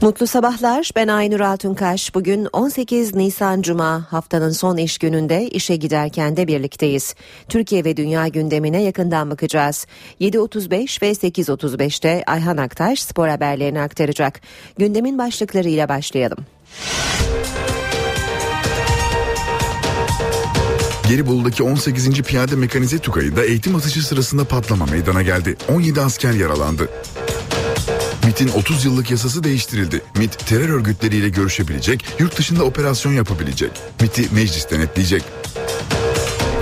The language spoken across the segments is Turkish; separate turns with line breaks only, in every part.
Mutlu sabahlar. Ben Aynur Altunkaş. Bugün 18 Nisan Cuma haftanın son iş gününde işe giderken de birlikteyiz. Türkiye ve dünya gündemine yakından bakacağız. 7.35 ve 8.35'te Ayhan Aktaş spor haberlerini aktaracak. Gündemin başlıklarıyla başlayalım.
Gelibolu'daki 18. Piyade Mekanize Tugayı'da eğitim atışı sırasında patlama meydana geldi. 17 asker yaralandı. MIT'in 30 yıllık yasası değiştirildi. MIT terör örgütleriyle görüşebilecek, yurt dışında operasyon yapabilecek. MIT'i meclis denetleyecek.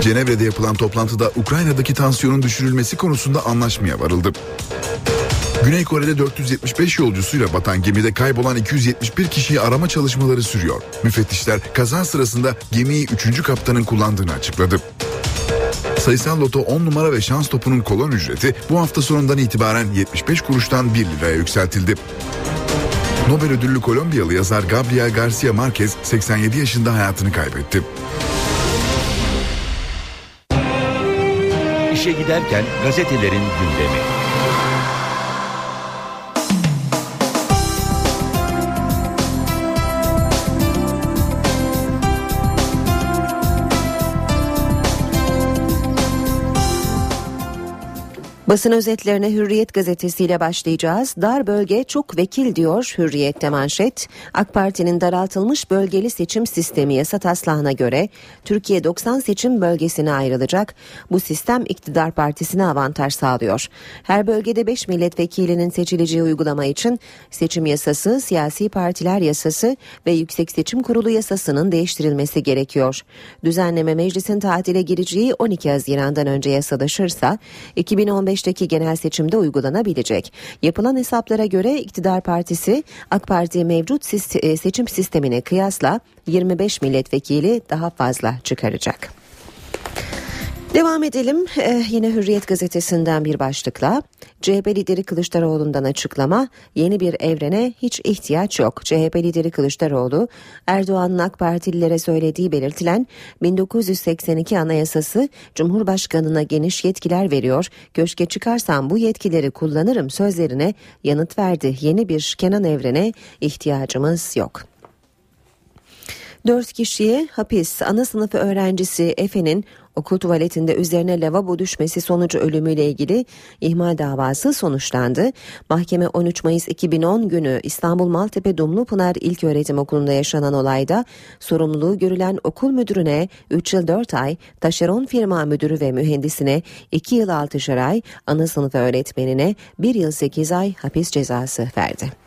Cenevre'de yapılan toplantıda Ukrayna'daki tansiyonun düşürülmesi konusunda anlaşmaya varıldı. Güney Kore'de 475 yolcusuyla batan gemide kaybolan 271 kişiyi arama çalışmaları sürüyor. Müfettişler kaza sırasında gemiyi 3. kaptanın kullandığını açıkladı. Sayısal loto 10 numara ve şans topunun kolon ücreti bu hafta sonundan itibaren 75 kuruştan 1 liraya yükseltildi. Nobel ödüllü Kolombiyalı yazar Gabriel Garcia Marquez 87 yaşında hayatını kaybetti.
İşe giderken gazetelerin gündemi.
Basın özetlerine Hürriyet gazetesiyle başlayacağız. Dar bölge çok vekil diyor Hürriyet'te manşet. AK Parti'nin daraltılmış bölgeli seçim sistemi yasa taslağına göre Türkiye 90 seçim bölgesine ayrılacak. Bu sistem iktidar partisine avantaj sağlıyor. Her bölgede 5 milletvekilinin seçileceği uygulama için seçim yasası, siyasi partiler yasası ve Yüksek Seçim Kurulu yasasının değiştirilmesi gerekiyor. Düzenleme meclisin tatile gireceği 12 Haziran'dan önce yasalaşırsa 2015 2025'teki genel seçimde uygulanabilecek. Yapılan hesaplara göre iktidar partisi AK Parti mevcut e, seçim sistemine kıyasla 25 milletvekili daha fazla çıkaracak. Devam edelim ee, yine Hürriyet gazetesinden bir başlıkla. CHP lideri Kılıçdaroğlu'ndan açıklama yeni bir evrene hiç ihtiyaç yok. CHP lideri Kılıçdaroğlu Erdoğan'ın AK Partililere söylediği belirtilen 1982 anayasası Cumhurbaşkanına geniş yetkiler veriyor. Köşke çıkarsam bu yetkileri kullanırım sözlerine yanıt verdi. Yeni bir Kenan evrene ihtiyacımız yok. Dört kişiye hapis ana sınıfı öğrencisi Efe'nin okul tuvaletinde üzerine lavabo düşmesi sonucu ölümüyle ilgili ihmal davası sonuçlandı. Mahkeme 13 Mayıs 2010 günü İstanbul Maltepe Dumlupınar İlköğretim Okulu'nda yaşanan olayda sorumluluğu görülen okul müdürüne 3 yıl 4 ay, taşeron firma müdürü ve mühendisine 2 yıl 6 ay, ana sınıf öğretmenine 1 yıl 8 ay hapis cezası verdi.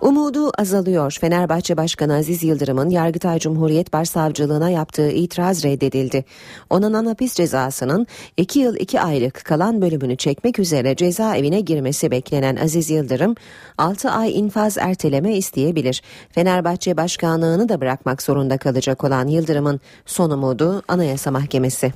Umudu azalıyor. Fenerbahçe Başkanı Aziz Yıldırım'ın Yargıtay Cumhuriyet Başsavcılığına yaptığı itiraz reddedildi. Onanan hapis cezasının 2 yıl 2 aylık kalan bölümünü çekmek üzere cezaevine girmesi beklenen Aziz Yıldırım 6 ay infaz erteleme isteyebilir. Fenerbahçe Başkanlığını da bırakmak zorunda kalacak olan Yıldırım'ın son umudu Anayasa Mahkemesi.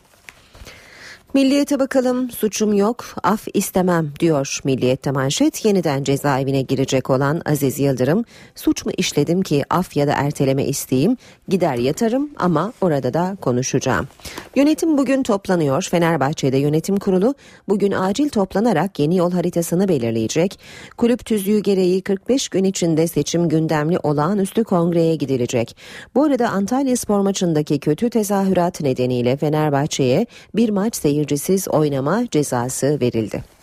Milliyete bakalım suçum yok af istemem diyor Milliyet'te manşet yeniden cezaevine girecek olan Aziz Yıldırım suç mu işledim ki af ya da erteleme isteyeyim gider yatarım ama orada da konuşacağım. Yönetim bugün toplanıyor Fenerbahçe'de yönetim kurulu bugün acil toplanarak yeni yol haritasını belirleyecek. Kulüp tüzüğü gereği 45 gün içinde seçim gündemli olağanüstü kongreye gidilecek. Bu arada Antalya spor maçındaki kötü tezahürat nedeniyle Fenerbahçe'ye bir maç seyir seyircisiz oynama cezası verildi.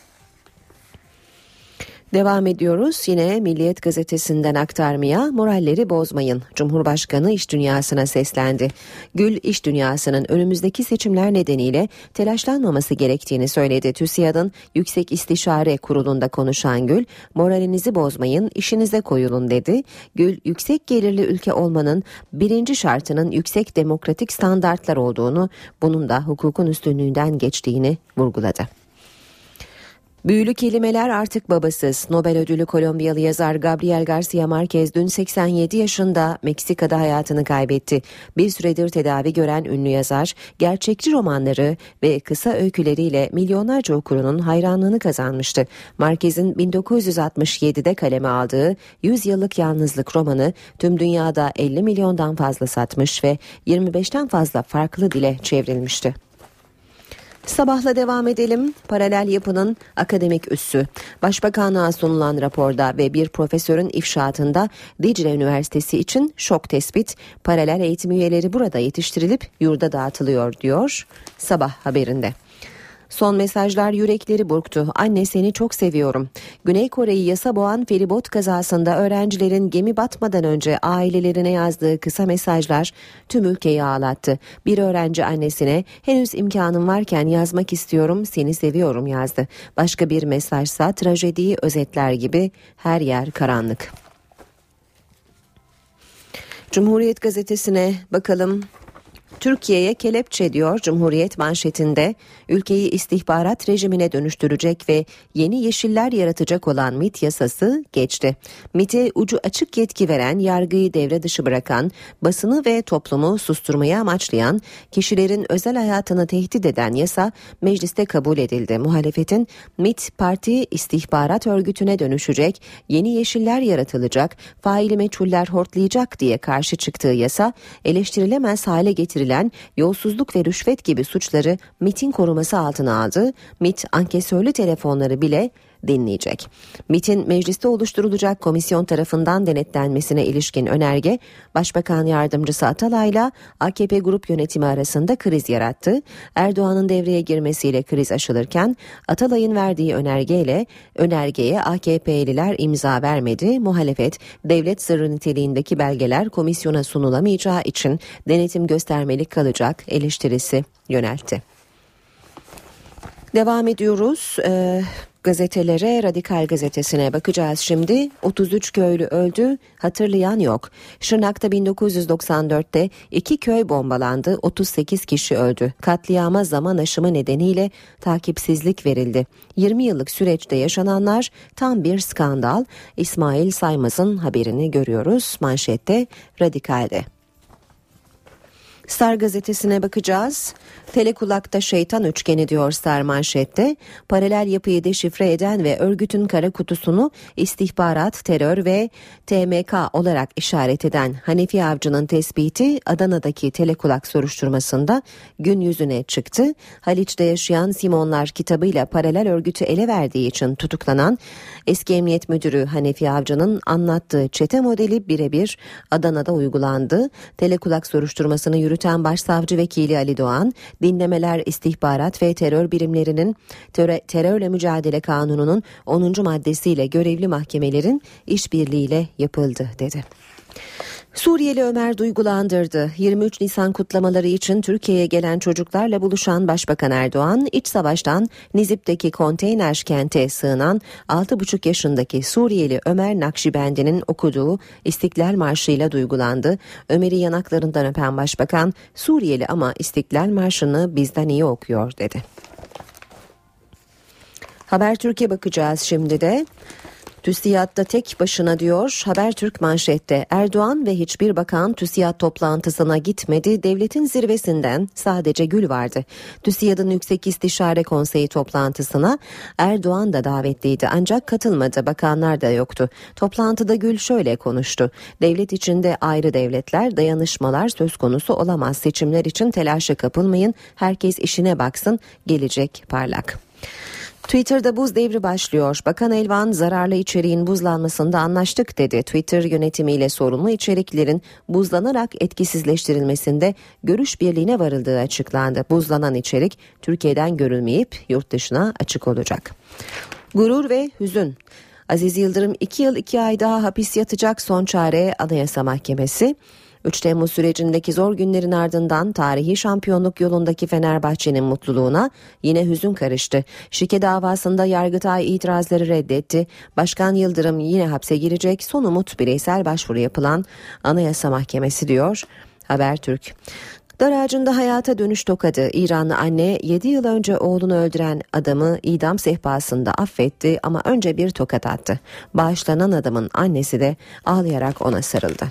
Devam ediyoruz yine Milliyet gazetesinden aktarmaya moralleri bozmayın. Cumhurbaşkanı iş dünyasına seslendi. Gül iş dünyasının önümüzdeki seçimler nedeniyle telaşlanmaması gerektiğini söyledi. TÜSİAD'ın Yüksek İstişare Kurulu'nda konuşan Gül, moralinizi bozmayın, işinize koyulun dedi. Gül, yüksek gelirli ülke olmanın birinci şartının yüksek demokratik standartlar olduğunu, bunun da hukukun üstünlüğünden geçtiğini vurguladı. Büyülü kelimeler artık babasız. Nobel ödülü Kolombiyalı yazar Gabriel Garcia Marquez dün 87 yaşında Meksika'da hayatını kaybetti. Bir süredir tedavi gören ünlü yazar, gerçekçi romanları ve kısa öyküleriyle milyonlarca okurunun hayranlığını kazanmıştı. Marquez'in 1967'de kaleme aldığı 100 yıllık yalnızlık romanı tüm dünyada 50 milyondan fazla satmış ve 25'ten fazla farklı dile çevrilmişti. Sabahla devam edelim. Paralel yapının akademik üssü. Başbakanlığa sunulan raporda ve bir profesörün ifşaatında Dicle Üniversitesi için şok tespit. Paralel eğitim üyeleri burada yetiştirilip yurda dağıtılıyor diyor sabah haberinde. Son mesajlar yürekleri burktu. Anne seni çok seviyorum. Güney Kore'yi yasa boğan feribot kazasında öğrencilerin gemi batmadan önce ailelerine yazdığı kısa mesajlar tüm ülkeyi ağlattı. Bir öğrenci annesine henüz imkanım varken yazmak istiyorum seni seviyorum yazdı. Başka bir mesajsa trajediyi özetler gibi her yer karanlık. Cumhuriyet gazetesine bakalım Türkiye'ye kelepçe diyor Cumhuriyet manşetinde ülkeyi istihbarat rejimine dönüştürecek ve yeni yeşiller yaratacak olan MIT yasası geçti. MIT'e ucu açık yetki veren, yargıyı devre dışı bırakan, basını ve toplumu susturmaya amaçlayan, kişilerin özel hayatını tehdit eden yasa mecliste kabul edildi. Muhalefetin MIT parti istihbarat örgütüne dönüşecek, yeni yeşiller yaratılacak, faili meçhuller hortlayacak diye karşı çıktığı yasa eleştirilemez hale getirilen edilen yolsuzluk ve rüşvet gibi suçları MIT'in koruması altına aldı. MIT ankesörlü telefonları bile dinleyecek. MIT'in mecliste oluşturulacak komisyon tarafından denetlenmesine ilişkin önerge Başbakan Yardımcısı Atalay'la AKP grup yönetimi arasında kriz yarattı. Erdoğan'ın devreye girmesiyle kriz aşılırken Atalay'ın verdiği önergeyle önergeye AKP'liler imza vermedi. Muhalefet devlet sırrı niteliğindeki belgeler komisyona sunulamayacağı için denetim göstermelik kalacak eleştirisi yöneltti. Devam ediyoruz. Ee, gazetelere Radikal gazetesine bakacağız şimdi. 33 köylü öldü, hatırlayan yok. Şırnak'ta 1994'te iki köy bombalandı, 38 kişi öldü. Katliama zaman aşımı nedeniyle takipsizlik verildi. 20 yıllık süreçte yaşananlar tam bir skandal. İsmail Saymaz'ın haberini görüyoruz manşette Radikal'de. Star gazetesine bakacağız. Telekulakta şeytan üçgeni diyor Star manşette. Paralel yapıyı deşifre eden ve örgütün kara kutusunu istihbarat, terör ve TMK olarak işaret eden Hanefi Avcı'nın tespiti Adana'daki telekulak soruşturmasında gün yüzüne çıktı. Haliç'te yaşayan Simonlar kitabıyla paralel örgütü ele verdiği için tutuklanan eski emniyet müdürü Hanefi Avcı'nın anlattığı çete modeli birebir Adana'da uygulandı. Telekulak soruşturmasını yürüten yürüten Başsavcı Vekili Ali Doğan, dinlemeler istihbarat ve terör birimlerinin terör, terörle mücadele kanununun 10. maddesiyle görevli mahkemelerin işbirliğiyle yapıldı dedi. Suriyeli Ömer duygulandırdı. 23 Nisan kutlamaları için Türkiye'ye gelen çocuklarla buluşan Başbakan Erdoğan, iç savaştan Nizip'teki konteyner kente sığınan 6,5 yaşındaki Suriyeli Ömer Nakşibendi'nin okuduğu İstiklal Marşı'yla duygulandı. Ömer'i yanaklarından öpen Başbakan, Suriyeli ama İstiklal Marşı'nı bizden iyi okuyor dedi. Haber Türkiye bakacağız şimdi de. TÜSİAD'da tek başına diyor Habertürk manşette Erdoğan ve hiçbir bakan TÜSİAD toplantısına gitmedi. Devletin zirvesinden sadece Gül vardı. TÜSİAD'ın Yüksek İstişare Konseyi toplantısına Erdoğan da davetliydi ancak katılmadı. Bakanlar da yoktu. Toplantıda Gül şöyle konuştu. Devlet içinde ayrı devletler, dayanışmalar söz konusu olamaz. Seçimler için telaşa kapılmayın. Herkes işine baksın. Gelecek parlak. Twitter'da buz devri başlıyor. Bakan Elvan zararlı içeriğin buzlanmasında anlaştık dedi. Twitter yönetimiyle sorumlu içeriklerin buzlanarak etkisizleştirilmesinde görüş birliğine varıldığı açıklandı. Buzlanan içerik Türkiye'den görülmeyip yurt dışına açık olacak. Gurur ve hüzün. Aziz Yıldırım 2 yıl 2 ay daha hapis yatacak son çare Anayasa Mahkemesi. 3 Temmuz sürecindeki zor günlerin ardından tarihi şampiyonluk yolundaki Fenerbahçe'nin mutluluğuna yine hüzün karıştı. Şike davasında Yargıtay itirazları reddetti. Başkan Yıldırım yine hapse girecek. Son umut bireysel başvuru yapılan Anayasa Mahkemesi diyor Habertürk. Dar ağacında hayata dönüş tokadı. İranlı anne 7 yıl önce oğlunu öldüren adamı idam sehpasında affetti ama önce bir tokat attı. Bağışlanan adamın annesi de ağlayarak ona sarıldı.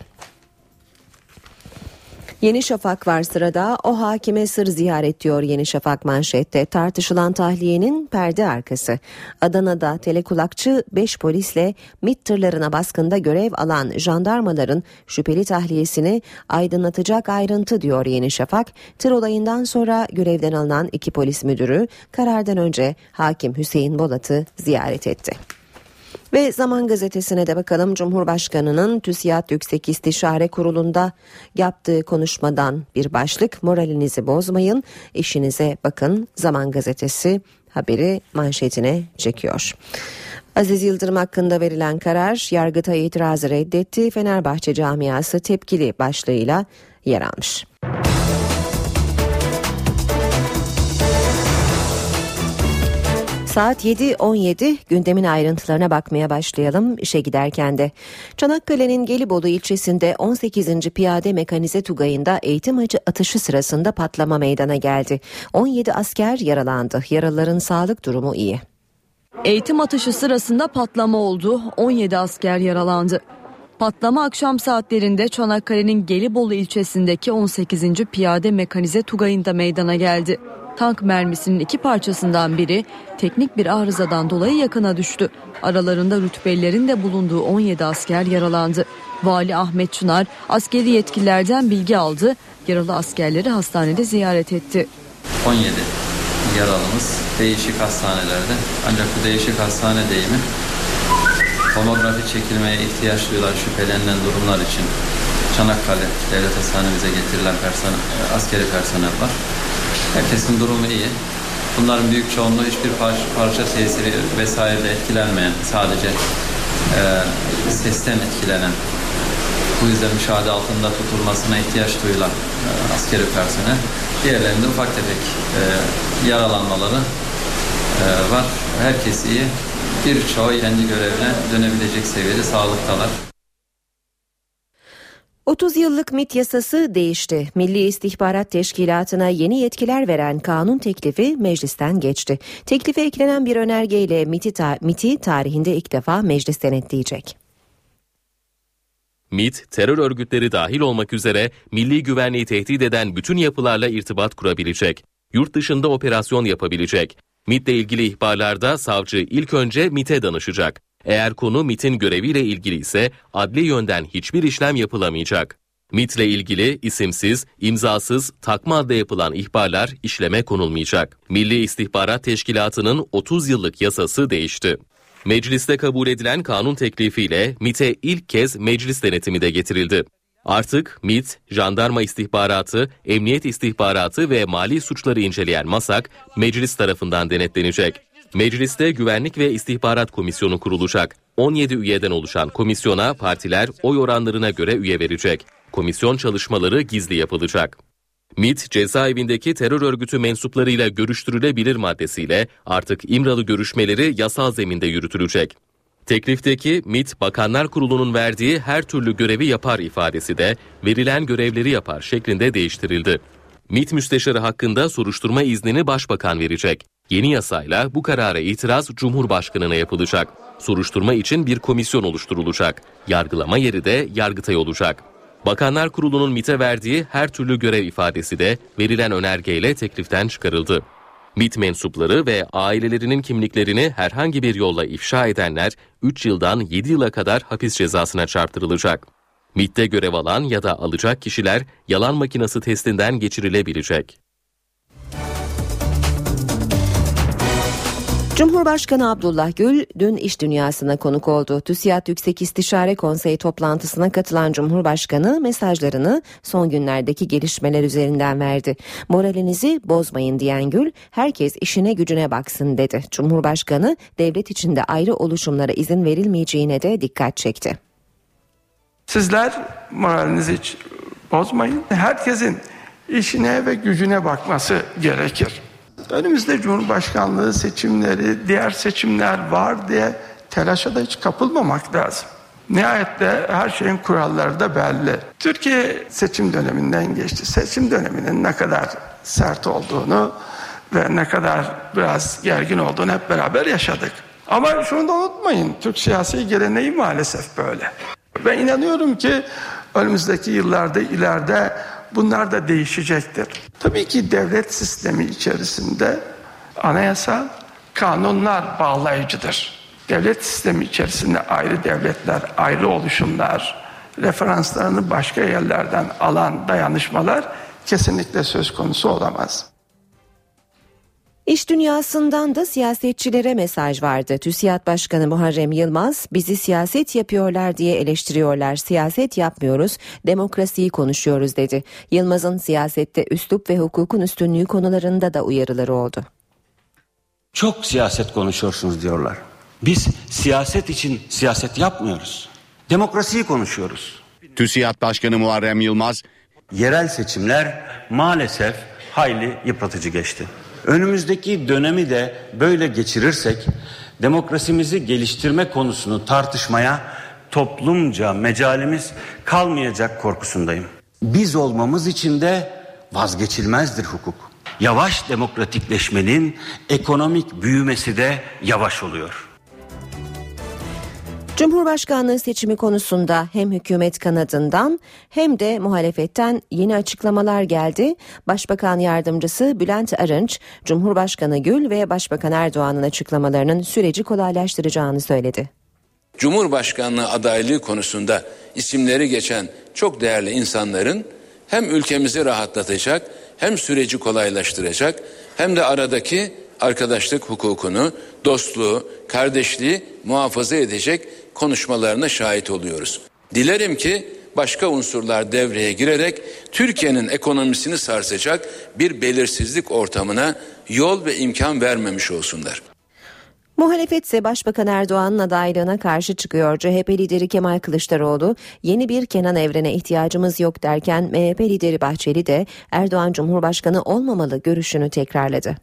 Yeni Şafak var sırada. O hakime sır ziyaret diyor Yeni Şafak manşette. Tartışılan tahliyenin perde arkası. Adana'da telekulakçı 5 polisle MİT tırlarına baskında görev alan jandarmaların şüpheli tahliyesini aydınlatacak ayrıntı diyor Yeni Şafak. Tır olayından sonra görevden alınan iki polis müdürü karardan önce hakim Hüseyin Bolat'ı ziyaret etti. Ve Zaman Gazetesi'ne de bakalım Cumhurbaşkanı'nın TÜSİAD Yüksek İstişare Kurulu'nda yaptığı konuşmadan bir başlık moralinizi bozmayın işinize bakın Zaman Gazetesi haberi manşetine çekiyor. Aziz Yıldırım hakkında verilen karar yargıta itirazı reddetti. Fenerbahçe camiası tepkili başlığıyla yer almış. Saat 7.17 gündemin ayrıntılarına bakmaya başlayalım işe giderken de. Çanakkale'nin Gelibolu ilçesinde 18. Piyade Mekanize Tugayı'nda eğitim atışı sırasında patlama meydana geldi. 17 asker yaralandı. Yaralıların sağlık durumu iyi.
Eğitim atışı sırasında patlama oldu. 17 asker yaralandı. Patlama akşam saatlerinde Çanakkale'nin Gelibolu ilçesindeki 18. Piyade Mekanize Tugayı'nda meydana geldi. Tank mermisinin iki parçasından biri teknik bir arızadan dolayı yakına düştü. Aralarında rütbelilerin de bulunduğu 17 asker yaralandı. Vali Ahmet Çınar askeri yetkililerden bilgi aldı. Yaralı askerleri hastanede ziyaret etti.
17 yaralımız değişik hastanelerde. Ancak bu değişik hastane deyimi tomografi çekilmeye ihtiyaç duyulan şüphelenilen durumlar için Çanakkale Devlet Hastanemize getirilen personel, askeri personel var. Herkesin durumu iyi. Bunların büyük çoğunluğu hiçbir parça, parça tesiri vesaire etkilenmeyen, sadece e, sesten etkilenen, bu yüzden müşahede altında tutulmasına ihtiyaç duyulan e, askeri personel. Diğerlerinde ufak tefek e, yaralanmaları e, var. Herkes iyi. Birçoğu kendi görevine dönebilecek seviyede sağlıktalar.
30 yıllık MIT yasası değişti. Milli İstihbarat Teşkilatı'na yeni yetkiler veren kanun teklifi meclisten geçti. Teklife eklenen bir önergeyle MIT'i, ta- MIT'i tarihinde ilk defa meclis denetleyecek.
MIT, terör örgütleri dahil olmak üzere milli güvenliği tehdit eden bütün yapılarla irtibat kurabilecek. Yurt dışında operasyon yapabilecek. MIT ile ilgili ihbarlarda savcı ilk önce MIT'e danışacak. Eğer konu MIT'in göreviyle ilgili ise adli yönden hiçbir işlem yapılamayacak. MIT ile ilgili isimsiz, imzasız, takma adla yapılan ihbarlar işleme konulmayacak. Milli İstihbarat Teşkilatı'nın 30 yıllık yasası değişti. Mecliste kabul edilen kanun teklifiyle MIT'e ilk kez meclis denetimi de getirildi. Artık MIT, jandarma istihbaratı, emniyet istihbaratı ve mali suçları inceleyen MASAK meclis tarafından denetlenecek. Mecliste Güvenlik ve İstihbarat Komisyonu kurulacak. 17 üyeden oluşan komisyona partiler oy oranlarına göre üye verecek. Komisyon çalışmaları gizli yapılacak. MIT cezaevindeki terör örgütü mensuplarıyla görüştürülebilir maddesiyle artık İmralı görüşmeleri yasal zeminde yürütülecek. Teklifteki MIT Bakanlar Kurulu'nun verdiği her türlü görevi yapar ifadesi de verilen görevleri yapar şeklinde değiştirildi. MIT müsteşarı hakkında soruşturma iznini başbakan verecek. Yeni yasayla bu karara itiraz Cumhurbaşkanı'na yapılacak. Soruşturma için bir komisyon oluşturulacak. Yargılama yeri de Yargıtay olacak. Bakanlar Kurulu'nun MIT'e verdiği her türlü görev ifadesi de verilen önergeyle tekliften çıkarıldı. MIT mensupları ve ailelerinin kimliklerini herhangi bir yolla ifşa edenler 3 yıldan 7 yıla kadar hapis cezasına çarptırılacak. MIT'te görev alan ya da alacak kişiler yalan makinesi testinden geçirilebilecek.
Cumhurbaşkanı Abdullah Gül dün iş dünyasına konuk oldu. TÜSİAD Yüksek İstişare Konseyi toplantısına katılan Cumhurbaşkanı mesajlarını son günlerdeki gelişmeler üzerinden verdi. Moralinizi bozmayın diyen Gül, herkes işine gücüne baksın dedi. Cumhurbaşkanı devlet içinde ayrı oluşumlara izin verilmeyeceğine de dikkat çekti.
Sizler moralinizi hiç bozmayın. Herkesin işine ve gücüne bakması gerekir. Önümüzde Cumhurbaşkanlığı seçimleri, diğer seçimler var diye telaşa da hiç kapılmamak lazım. Nihayette her şeyin kuralları da belli. Türkiye seçim döneminden geçti. Seçim döneminin ne kadar sert olduğunu ve ne kadar biraz gergin olduğunu hep beraber yaşadık. Ama şunu da unutmayın, Türk siyasi geleneği maalesef böyle. Ben inanıyorum ki önümüzdeki yıllarda ileride bunlar da değişecektir. Tabii ki devlet sistemi içerisinde anayasa, kanunlar bağlayıcıdır. Devlet sistemi içerisinde ayrı devletler, ayrı oluşumlar, referanslarını başka yerlerden alan dayanışmalar kesinlikle söz konusu olamaz.
İş dünyasından da siyasetçilere mesaj vardı. TÜSİAD Başkanı Muharrem Yılmaz, bizi siyaset yapıyorlar diye eleştiriyorlar. Siyaset yapmıyoruz, demokrasiyi konuşuyoruz dedi. Yılmaz'ın siyasette üslup ve hukukun üstünlüğü konularında da uyarıları oldu.
Çok siyaset konuşuyorsunuz diyorlar. Biz siyaset için siyaset yapmıyoruz. Demokrasiyi konuşuyoruz.
TÜSİAD Başkanı Muharrem Yılmaz,
yerel seçimler maalesef hayli yıpratıcı geçti. Önümüzdeki dönemi de böyle geçirirsek demokrasimizi geliştirme konusunu tartışmaya toplumca mecalimiz kalmayacak korkusundayım. Biz olmamız için de vazgeçilmezdir hukuk. Yavaş demokratikleşmenin ekonomik büyümesi de yavaş oluyor.
Cumhurbaşkanlığı seçimi konusunda hem hükümet kanadından hem de muhalefetten yeni açıklamalar geldi. Başbakan yardımcısı Bülent Arınç, Cumhurbaşkanı Gül ve Başbakan Erdoğan'ın açıklamalarının süreci kolaylaştıracağını söyledi.
Cumhurbaşkanlığı adaylığı konusunda isimleri geçen çok değerli insanların hem ülkemizi rahatlatacak hem süreci kolaylaştıracak hem de aradaki arkadaşlık hukukunu, dostluğu, kardeşliği muhafaza edecek konuşmalarına şahit oluyoruz. Dilerim ki başka unsurlar devreye girerek Türkiye'nin ekonomisini sarsacak bir belirsizlik ortamına yol ve imkan vermemiş olsunlar.
Muhalefet ise Başbakan Erdoğan'ın adaylığına karşı çıkıyor. CHP lideri Kemal Kılıçdaroğlu yeni bir Kenan Evren'e ihtiyacımız yok derken MHP lideri Bahçeli de Erdoğan Cumhurbaşkanı olmamalı görüşünü tekrarladı.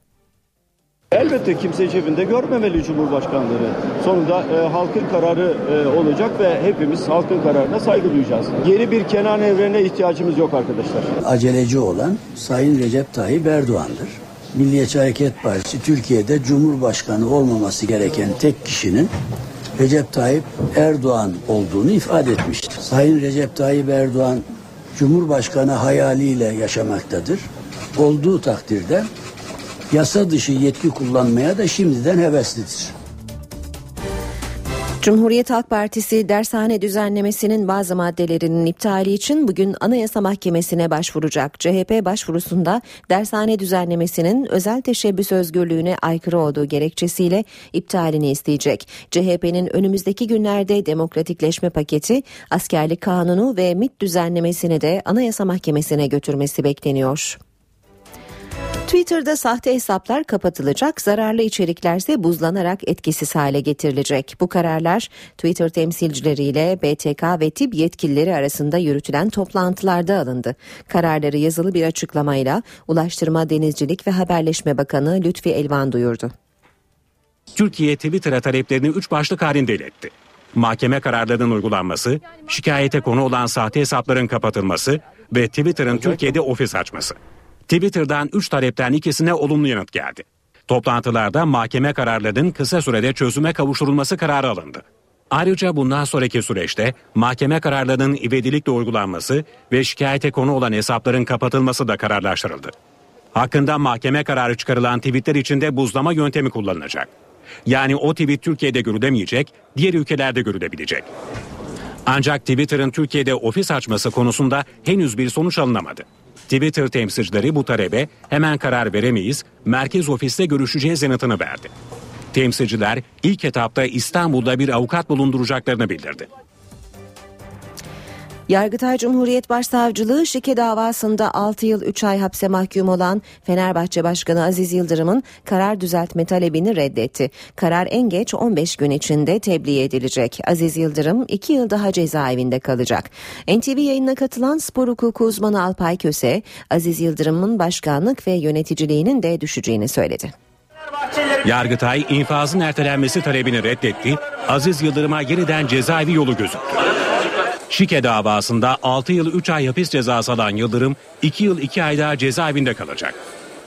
Elbette kimse cebinde görmemeli Cumhurbaşkanları. Sonunda e, halkın kararı e, olacak ve hepimiz halkın kararına saygı duyacağız. Yeni bir Kenan Evren'e ihtiyacımız yok arkadaşlar.
Aceleci olan Sayın Recep Tayyip Erdoğan'dır. Milliyetçi Hareket Partisi Türkiye'de Cumhurbaşkanı olmaması gereken tek kişinin Recep Tayyip Erdoğan olduğunu ifade etmiştir. Sayın Recep Tayyip Erdoğan Cumhurbaşkanı hayaliyle yaşamaktadır. Olduğu takdirde yasa dışı yetki kullanmaya da şimdiden heveslidir.
Cumhuriyet Halk Partisi dershane düzenlemesinin bazı maddelerinin iptali için bugün Anayasa Mahkemesi'ne başvuracak. CHP başvurusunda dershane düzenlemesinin özel teşebbüs özgürlüğüne aykırı olduğu gerekçesiyle iptalini isteyecek. CHP'nin önümüzdeki günlerde demokratikleşme paketi, askerlik kanunu ve MIT düzenlemesini de Anayasa Mahkemesi'ne götürmesi bekleniyor. Twitter'da sahte hesaplar kapatılacak, zararlı içeriklerse buzlanarak etkisiz hale getirilecek. Bu kararlar Twitter temsilcileriyle BTK ve TİB yetkilileri arasında yürütülen toplantılarda alındı. Kararları yazılı bir açıklamayla Ulaştırma, Denizcilik ve Haberleşme Bakanı Lütfi Elvan duyurdu.
Türkiye Twitter'a taleplerini üç başlık halinde iletti. Mahkeme kararlarının uygulanması, şikayete konu olan sahte hesapların kapatılması ve Twitter'ın Türkiye'de ofis açması. Twitter'dan 3 talepten ikisine olumlu yanıt geldi. Toplantılarda mahkeme kararlarının kısa sürede çözüme kavuşturulması kararı alındı. Ayrıca bundan sonraki süreçte mahkeme kararlarının ivedilikle uygulanması ve şikayete konu olan hesapların kapatılması da kararlaştırıldı. Hakkında mahkeme kararı çıkarılan tweetler içinde buzlama yöntemi kullanılacak. Yani o tweet Türkiye'de görülemeyecek, diğer ülkelerde görülebilecek. Ancak Twitter'ın Türkiye'de ofis açması konusunda henüz bir sonuç alınamadı. Twitter temsilcileri bu talebe hemen karar veremeyiz, merkez ofiste görüşeceğiz yanıtını verdi. Temsilciler ilk etapta İstanbul'da bir avukat bulunduracaklarını bildirdi.
Yargıtay Cumhuriyet Başsavcılığı şike davasında 6 yıl 3 ay hapse mahkum olan Fenerbahçe Başkanı Aziz Yıldırım'ın karar düzeltme talebini reddetti. Karar en geç 15 gün içinde tebliğ edilecek. Aziz Yıldırım 2 yıl daha cezaevinde kalacak. NTV yayınına katılan spor hukuku uzmanı Alpay Köse, Aziz Yıldırım'ın başkanlık ve yöneticiliğinin de düşeceğini söyledi.
Yargıtay infazın ertelenmesi talebini reddetti. Aziz Yıldırım'a yeniden cezaevi yolu gözüktü. Şike davasında 6 yıl 3 ay hapis cezası alan Yıldırım 2 yıl 2 ay daha cezaevinde kalacak.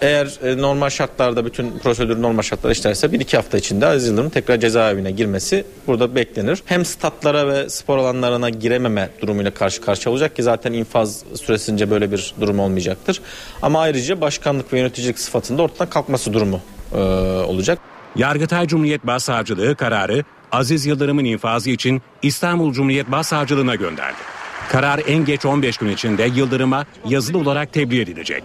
Eğer e, normal şartlarda bütün prosedür normal şartlar işlerse bir iki hafta içinde Aziz Yıldırım tekrar cezaevine girmesi burada beklenir. Hem statlara ve spor alanlarına girememe durumuyla karşı karşıya olacak ki zaten infaz süresince böyle bir durum olmayacaktır. Ama ayrıca başkanlık ve yöneticilik sıfatında ortadan kalkması durumu e, olacak.
Yargıtay Cumhuriyet Başsavcılığı kararı Aziz Yıldırım'ın infazı için İstanbul Cumhuriyet Başsavcılığına gönderdi. Karar en geç 15 gün içinde Yıldırım'a yazılı olarak tebliğ edilecek.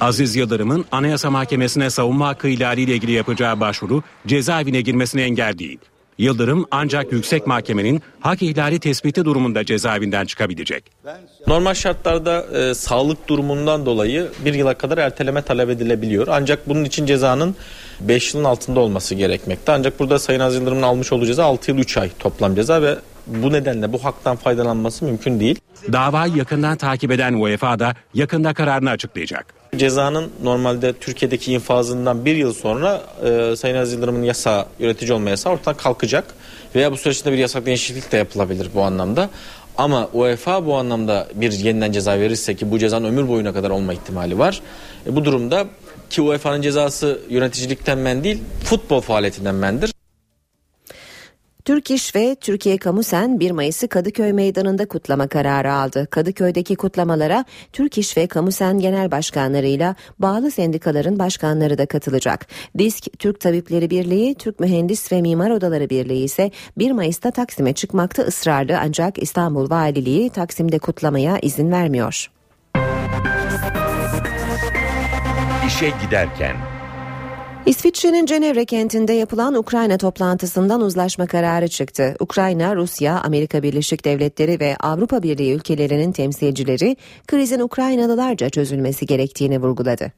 Aziz Yıldırım'ın Anayasa Mahkemesi'ne savunma hakkı ihlaliyle ilgili yapacağı başvuru cezaevine girmesine engel değil. Yıldırım ancak yüksek mahkemenin hak ihlali tespiti durumunda cezaevinden çıkabilecek.
Normal şartlarda e, sağlık durumundan dolayı bir yıla kadar erteleme talep edilebiliyor. Ancak bunun için cezanın 5 yılın altında olması gerekmekte. Ancak burada Sayın Aziz Yıldırım'ın almış olduğu ceza 6 yıl 3 ay toplam ceza ve bu nedenle bu haktan faydalanması mümkün değil.
Davayı yakından takip eden UEFA da yakında kararını açıklayacak.
Cezanın normalde Türkiye'deki infazından bir yıl sonra e, Sayın Aziz Yıldırım'ın yasa yönetici olma yasağı ortadan kalkacak. Veya bu süreçte bir yasak değişiklik de yapılabilir bu anlamda. Ama UEFA bu anlamda bir yeniden ceza verirse ki bu cezanın ömür boyuna kadar olma ihtimali var. E, bu durumda ki UEFA'nın cezası yöneticilikten men değil futbol faaliyetinden mendir.
Türk İş ve Türkiye Kamusen 1 Mayıs'ı Kadıköy Meydanı'nda kutlama kararı aldı. Kadıköy'deki kutlamalara Türk İş ve Kamusen genel başkanlarıyla bağlı sendikaların başkanları da katılacak. DİSK, Türk Tabipleri Birliği, Türk Mühendis ve Mimar Odaları Birliği ise 1 Mayıs'ta Taksim'e çıkmakta ısrarlı ancak İstanbul Valiliği Taksim'de kutlamaya izin vermiyor.
İşe giderken
İsviçre'nin Cenevre kentinde yapılan Ukrayna toplantısından uzlaşma kararı çıktı. Ukrayna, Rusya, Amerika Birleşik Devletleri ve Avrupa Birliği ülkelerinin temsilcileri krizin Ukraynalılarca çözülmesi gerektiğini vurguladı.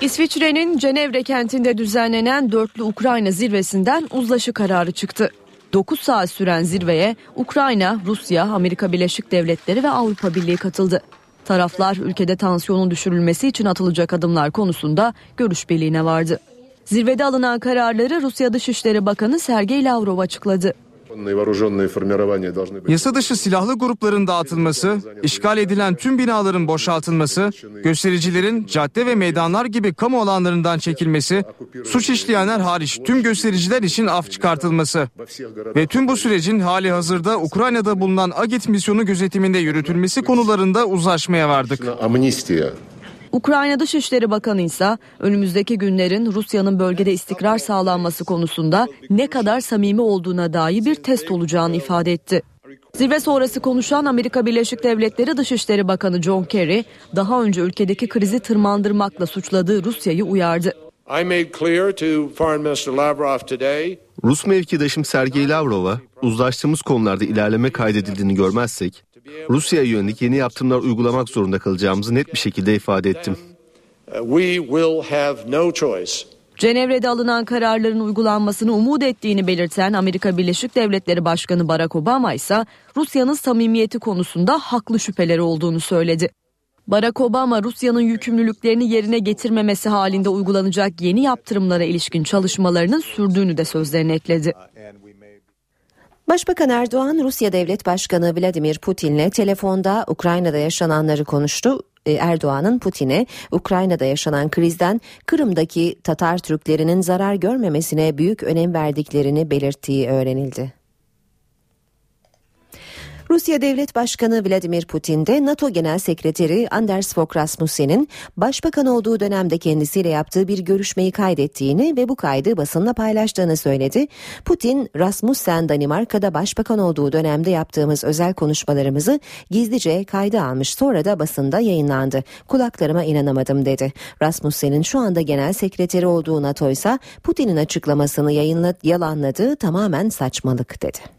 İsviçre'nin Cenevre kentinde düzenlenen dörtlü Ukrayna zirvesinden uzlaşı kararı çıktı. 9 saat süren zirveye Ukrayna, Rusya, Amerika Birleşik Devletleri ve Avrupa Birliği katıldı. Taraflar ülkede tansiyonun düşürülmesi için atılacak adımlar konusunda görüş birliğine vardı. Zirvede alınan kararları Rusya Dışişleri Bakanı Sergey Lavrov açıkladı.
Yasa dışı silahlı grupların dağıtılması, işgal edilen tüm binaların boşaltılması, göstericilerin cadde ve meydanlar gibi kamu alanlarından çekilmesi, suç işleyenler hariç tüm göstericiler için af çıkartılması ve tüm bu sürecin hali hazırda Ukrayna'da bulunan AGİT misyonu gözetiminde yürütülmesi konularında uzlaşmaya vardık.
Ukrayna Dışişleri Bakanı ise önümüzdeki günlerin Rusya'nın bölgede istikrar sağlanması konusunda ne kadar samimi olduğuna dair bir test olacağını ifade etti. Zirve sonrası konuşan Amerika Birleşik Devletleri Dışişleri Bakanı John Kerry, daha önce ülkedeki krizi tırmandırmakla suçladığı Rusya'yı uyardı.
Rus mevkidaşım Sergey Lavrov'a uzlaştığımız konularda ilerleme kaydedildiğini görmezsek Rusya'ya yönelik yeni yaptırımlar uygulamak zorunda kalacağımızı net bir şekilde ifade ettim.
Cenevre'de alınan kararların uygulanmasını umut ettiğini belirten Amerika Birleşik Devletleri Başkanı Barack Obama ise Rusya'nın samimiyeti konusunda haklı şüpheleri olduğunu söyledi. Barack Obama Rusya'nın yükümlülüklerini yerine getirmemesi halinde uygulanacak yeni yaptırımlara ilişkin çalışmalarının sürdüğünü de sözlerine ekledi.
Başbakan Erdoğan Rusya Devlet Başkanı Vladimir Putin'le telefonda Ukrayna'da yaşananları konuştu. E, Erdoğan'ın Putin'e Ukrayna'da yaşanan krizden Kırım'daki Tatar Türklerinin zarar görmemesine büyük önem verdiklerini belirttiği öğrenildi. Rusya Devlet Başkanı Vladimir Putin de NATO Genel Sekreteri Anders Fogh Rasmussen'in başbakan olduğu dönemde kendisiyle yaptığı bir görüşmeyi kaydettiğini ve bu kaydı basınla paylaştığını söyledi. Putin, Rasmussen Danimarka'da başbakan olduğu dönemde yaptığımız özel konuşmalarımızı gizlice kayda almış sonra da basında yayınlandı. Kulaklarıma inanamadım dedi. Rasmussen'in şu anda genel sekreteri olduğu NATO ise Putin'in açıklamasını yayınla, yalanladığı tamamen saçmalık dedi.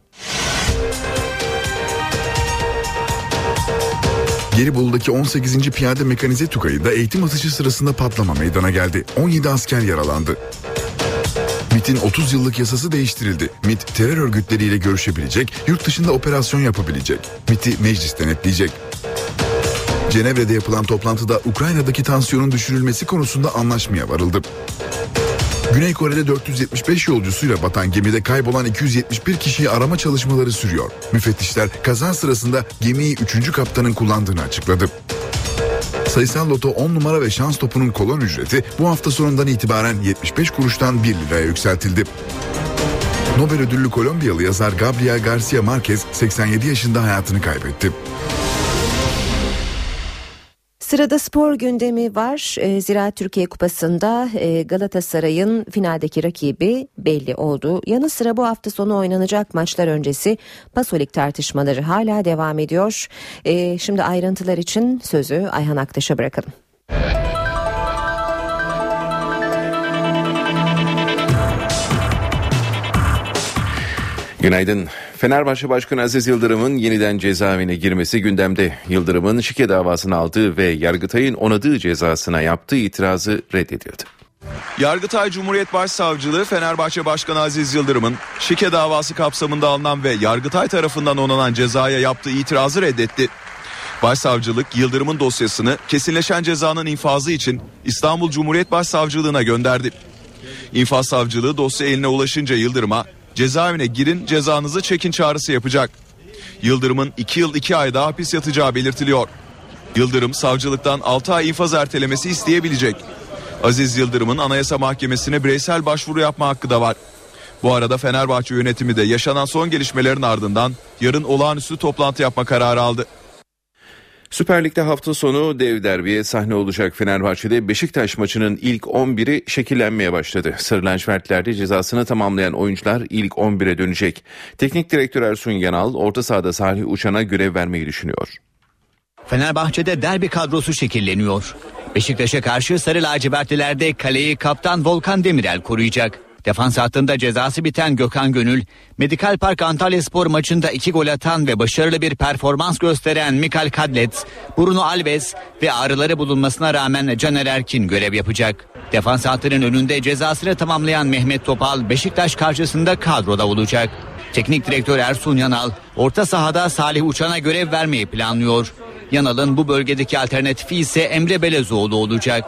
Gelibolu'daki 18. Piyade Mekanize Tugayı'da eğitim atışı sırasında patlama meydana geldi. 17 asker yaralandı. MIT'in 30 yıllık yasası değiştirildi. MIT terör örgütleriyle görüşebilecek, yurt dışında operasyon yapabilecek. MIT'i meclis denetleyecek. Cenevre'de yapılan toplantıda Ukrayna'daki tansiyonun düşürülmesi konusunda anlaşmaya varıldı. Güney Kore'de 475 yolcusuyla batan gemide kaybolan 271 kişiyi arama çalışmaları sürüyor. Müfettişler kaza sırasında gemiyi 3. kaptanın kullandığını açıkladı. Sayısal loto 10 numara ve şans topunun kolon ücreti bu hafta sonundan itibaren 75 kuruştan 1 liraya yükseltildi. Nobel ödüllü Kolombiyalı yazar Gabriel Garcia Marquez 87 yaşında hayatını kaybetti.
Sırada spor gündemi var. E, Zira Türkiye Kupası'nda e, Galatasaray'ın finaldeki rakibi belli oldu. Yanı sıra bu hafta sonu oynanacak maçlar öncesi Pasolik tartışmaları hala devam ediyor. E, şimdi ayrıntılar için sözü Ayhan Aktaş'a bırakalım.
Günaydın. Fenerbahçe Başkanı Aziz Yıldırım'ın yeniden cezaevine girmesi gündemde. Yıldırım'ın şike davasını aldığı ve Yargıtay'ın onadığı cezasına yaptığı itirazı reddedildi.
Yargıtay Cumhuriyet Başsavcılığı Fenerbahçe Başkanı Aziz Yıldırım'ın şike davası kapsamında alınan ve Yargıtay tarafından onanan cezaya yaptığı itirazı reddetti. Başsavcılık Yıldırım'ın dosyasını kesinleşen cezanın infazı için İstanbul Cumhuriyet Başsavcılığına gönderdi. İnfaz savcılığı dosya eline ulaşınca Yıldırım'a cezaevine girin cezanızı çekin çağrısı yapacak. Yıldırım'ın 2 yıl 2 ay daha hapis yatacağı belirtiliyor. Yıldırım savcılıktan 6 ay infaz ertelemesi isteyebilecek. Aziz Yıldırım'ın Anayasa Mahkemesi'ne bireysel başvuru yapma hakkı da var. Bu arada Fenerbahçe yönetimi de yaşanan son gelişmelerin ardından yarın olağanüstü toplantı yapma kararı aldı.
Süper Lig'de hafta sonu dev derbiye sahne olacak Fenerbahçe'de Beşiktaş maçının ilk 11'i şekillenmeye başladı. Sarı lacivertlerde cezasını tamamlayan oyuncular ilk 11'e dönecek. Teknik direktör Ersun Yanal orta sahada Salih Uçan'a görev vermeyi düşünüyor.
Fenerbahçe'de derbi kadrosu şekilleniyor. Beşiktaş'a karşı Sarı lacivertlilerde kaleyi kaptan Volkan Demirel koruyacak. Defans hattında cezası biten Gökhan Gönül, Medikal Park Antalya Spor maçında iki gol atan ve başarılı bir performans gösteren Mikal Kadlet, Bruno Alves ve ağrıları bulunmasına rağmen Caner Erkin görev yapacak. Defans hattının önünde cezasını tamamlayan Mehmet Topal Beşiktaş karşısında kadroda olacak. Teknik direktör Ersun Yanal orta sahada Salih Uçan'a görev vermeyi planlıyor. Yanal'ın bu bölgedeki alternatifi ise Emre Belezoğlu olacak.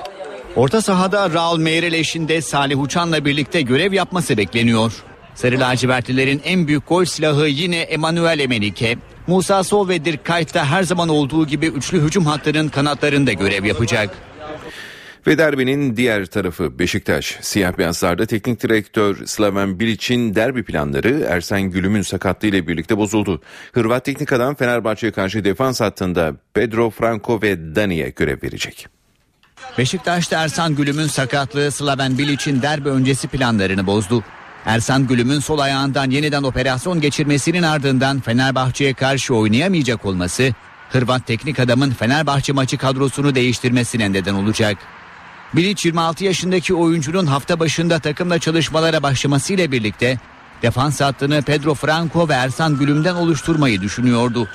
Orta sahada Raul Meyrel eşinde Salih Uçan'la birlikte görev yapması bekleniyor. Sarı lacivertlilerin en büyük gol silahı yine Emanuel Emenike. Musa Sol ve Dirk da her zaman olduğu gibi üçlü hücum hattının kanatlarında görev yapacak.
Ve derbinin diğer tarafı Beşiktaş. Siyah beyazlarda teknik direktör Slaven Bilic'in derbi planları Ersen Gülüm'ün sakatlığı ile birlikte bozuldu. Hırvat teknik adam Fenerbahçe'ye karşı defans hattında Pedro Franco ve Dani'ye görev verecek.
Beşiktaş'ta Ersan Gülüm'ün sakatlığı Slaven Bilic'in derbi öncesi planlarını bozdu. Ersan Gülüm'ün sol ayağından yeniden operasyon geçirmesinin ardından Fenerbahçe'ye karşı oynayamayacak olması Hırvat teknik adamın Fenerbahçe maçı kadrosunu değiştirmesine neden olacak. Bilic 26 yaşındaki oyuncunun hafta başında takımla çalışmalara başlamasıyla birlikte defans hattını Pedro Franco ve Ersan Gülüm'den oluşturmayı düşünüyordu.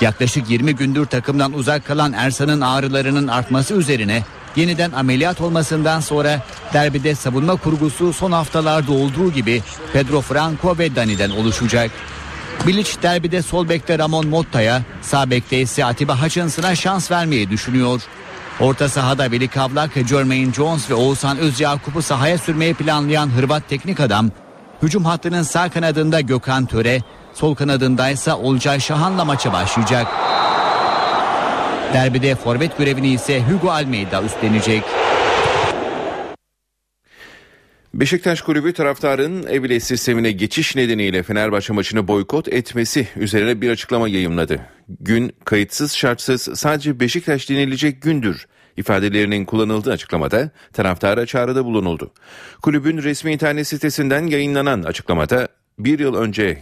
Yaklaşık 20 gündür takımdan uzak kalan Ersan'ın ağrılarının artması üzerine yeniden ameliyat olmasından sonra derbide savunma kurgusu son haftalarda olduğu gibi Pedro Franco ve Dani'den oluşacak. Bilic derbide sol bekte Ramon Motta'ya, sağ bekte ise Atiba Hutchinson'a şans vermeyi düşünüyor. Orta sahada Veli Kavlak, Jermaine Jones ve Oğuzhan Özyakup'u sahaya sürmeyi planlayan Hırvat teknik adam, hücum hattının sağ kanadında Gökhan Töre, sol kanadında ise Olcay Şahan'la maça başlayacak. Derbide forvet görevini ise Hugo Almeida üstlenecek.
Beşiktaş kulübü taraftarın evle sistemine geçiş nedeniyle Fenerbahçe maçını boykot etmesi üzerine bir açıklama yayımladı. Gün kayıtsız şartsız sadece Beşiktaş denilecek gündür ifadelerinin kullanıldığı açıklamada taraftara çağrıda bulunuldu. Kulübün resmi internet sitesinden yayınlanan açıklamada bir yıl önce